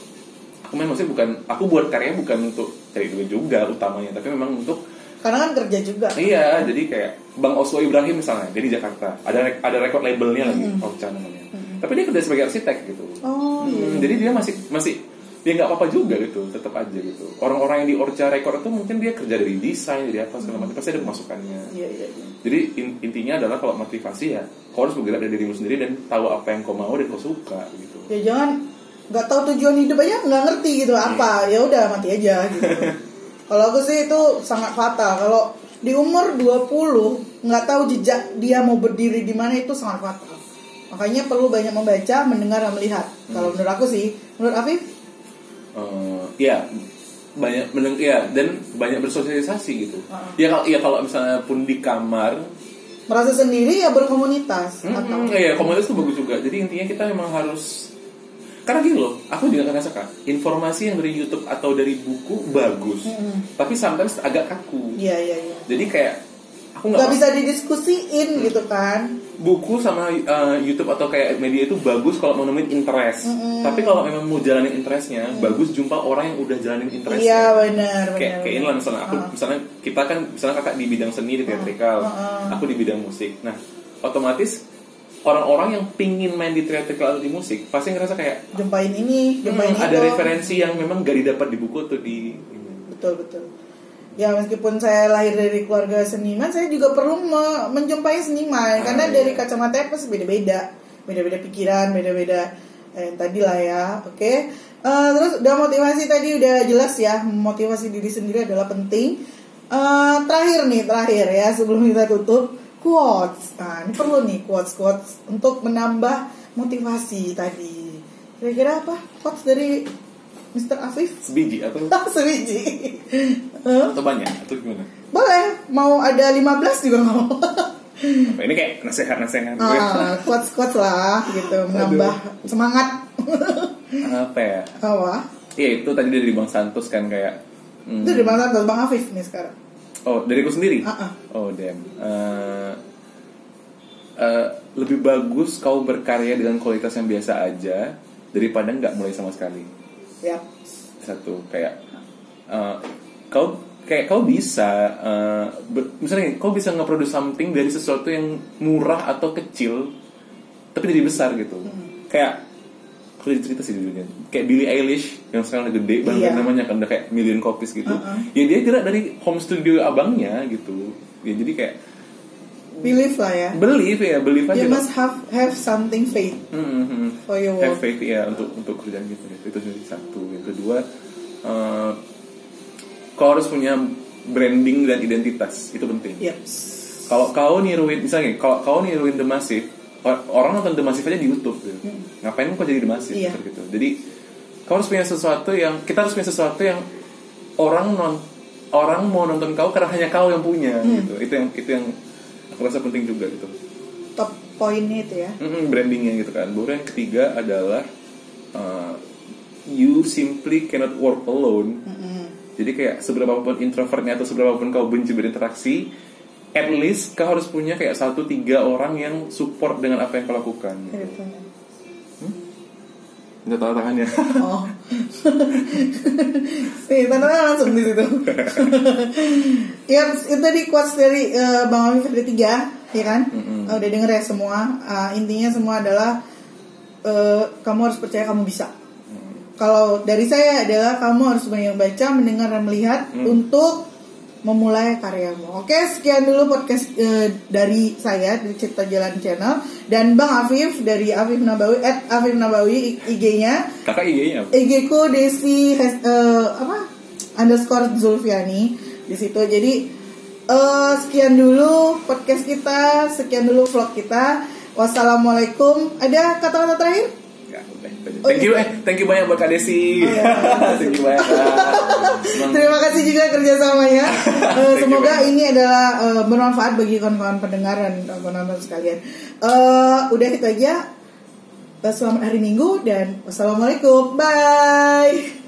aku main musik bukan aku buat karya bukan untuk cari duit juga utamanya tapi memang untuk Karena kan kerja juga. iya jadi kayak Bang Oswo Ibrahim misalnya dia di Jakarta. Ada ada record labelnya lagi Okca namanya. Tapi dia kerja sebagai arsitek gitu. Oh iya. Hmm, jadi dia masih masih dia nggak apa-apa juga gitu tetap aja gitu orang-orang yang di Orca Record itu mungkin dia kerja dari desain dari apa segala macam pasti ada pemasukannya Iya iya. iya. jadi in- intinya adalah kalau motivasi ya kau harus bergerak dari dirimu sendiri dan tahu apa yang kau mau dan kau suka gitu Ya jangan nggak tahu tujuan hidup aja nggak ngerti gitu apa ya udah mati aja gitu. Kalau aku sih itu sangat fatal. Kalau di umur 20 nggak tahu jejak dia mau berdiri di mana itu sangat fatal. Makanya perlu banyak membaca, mendengar dan melihat. Kalau menurut aku sih, menurut Afif, Eh, ya banyak meneng ya dan banyak bersosialisasi gitu Uh-uh. ya kalau ya kalau misalnya pun di kamar merasa sendiri ya berkomunitas atau Hmm, iya, komunitas itu bagus juga. Jadi intinya kita memang harus karena gini loh, aku juga ngerasa kak, informasi yang dari YouTube atau dari buku bagus, tapi sometimes agak kaku. Iya iya iya. Jadi kayak aku Nggak nggak bisa didiskusiin gitu kan. Buku sama uh, YouTube atau kayak media itu bagus kalau mau nemuin interest. Tapi kalau memang mau jalanin interestnya, bagus jumpa orang yang udah jalanin interestnya. Iya benar benar. kayak kayak inilah misalnya aku misalnya kita kan misalnya kakak di bidang seni di teatrikal aku di bidang musik nah otomatis orang-orang yang pingin main di teatrikal atau di musik pasti ngerasa kayak Jumpain ini, jumpain "Hmm, itu. ada referensi yang memang gak didapat di buku atau di betul betul ya meskipun saya lahir dari keluarga seniman saya juga perlu me- menjumpai seniman. Ah, karena iya. dari kacamata pasti beda beda beda beda pikiran beda beda eh, tadi lah ya. Oke. Eh, terus udah motivasi tadi udah jelas ya motivasi diri sendiri adalah penting. Eh, terakhir nih terakhir ya sebelum kita tutup. Quotes. Nah ini perlu nih quotes quotes untuk menambah motivasi tadi. Kira-kira apa? Quotes dari Mr. Afif? Sebiji atau sebiji. Eh, atau banyak atau gimana? Boleh. Mau ada 15 juga mau. Apa, ini kayak nasihat-nasihat ah, quotes quotes lah gitu. Menambah semangat. Apa ya? Apa? Iya itu tadi dari Bang Santos kan kayak hmm, itu di mana tuh bang Afif nih sekarang. Oh, dariku sendiri? Ah, ah. Oh, damn. Eh, eh, lebih bagus kau berkarya dengan kualitas yang biasa aja daripada nggak mulai sama sekali. Ya Satu kayak eh, kau kayak kau bisa eh, ber- misalnya kau bisa nge-produce something dari sesuatu yang murah atau kecil tapi jadi besar gitu. Kayak aku jadi cerita sih judulnya kayak Billie Eilish yang sekarang udah gede banget Iya. namanya kan udah kayak million copies gitu Uh-uh. ya dia gerak dari home studio abangnya gitu ya jadi kayak believe lah ya. Believe ya believe aja you must have have something faith. Hmm, hmm. for your have work. faith ya untuk untuk kerjaan gitu. Itu jadi satu. Yang kedua eh, kau harus punya branding dan identitas. Itu penting. Yep. kalau kau niruin misalnya kalau kau niruin The Massive or- orang nonton The Massive aja di YouTube gitu. ngapain kau jadi The Massive Iya. gitu. Jadi kau harus punya sesuatu yang kita harus punya sesuatu yang orang non orang mau nonton kau karena hanya kau yang punya gitu. Itu yang itu yang aku rasa penting juga gitu. Top poinnya itu ya? Mm-mm, brandingnya gitu kan. Baru yang ketiga adalah uh, you simply cannot work alone. Jadi kayak seberapa pun introvertnya atau seberapa pun kau benci berinteraksi at least kau harus punya kayak satu tiga orang yang support dengan apa yang kau lakukan. Pertanyaan. Minta tanda tangannya oh nih tanda tangan langsung di situ ya itu tadi quotes dari eh, bang Amif ada tiga ya kan? Uh, udah denger ya semua. Uh, intinya semua adalah uh, kamu harus percaya kamu bisa. Kalau dari saya adalah kamu harus banyak baca, mendengar dan melihat untuk memulai karyamu. Oke, sekian dulu podcast uh, dari saya dari Cerita Jalan Channel dan Bang Afif dari Afif Nabawi at Afif Nabawi IG-nya. Kakak IG-nya apa? IG ku Desi has, uh, apa underscore Zulfiani di situ. Jadi uh, sekian dulu podcast kita, sekian dulu vlog kita. Wassalamualaikum. Ada kata-kata terakhir? Thank you eh, thank you banyak buat Kak Desi. Oh, iya. thank you banyak. Kak. Terima kasih juga kerjasamanya. You, semoga ini adalah eh, bermanfaat bagi kawan-kawan pendengar dan kawan-kawan sekalian. Eh, udah itu aja. Selamat hari Minggu dan wassalamualaikum. Bye.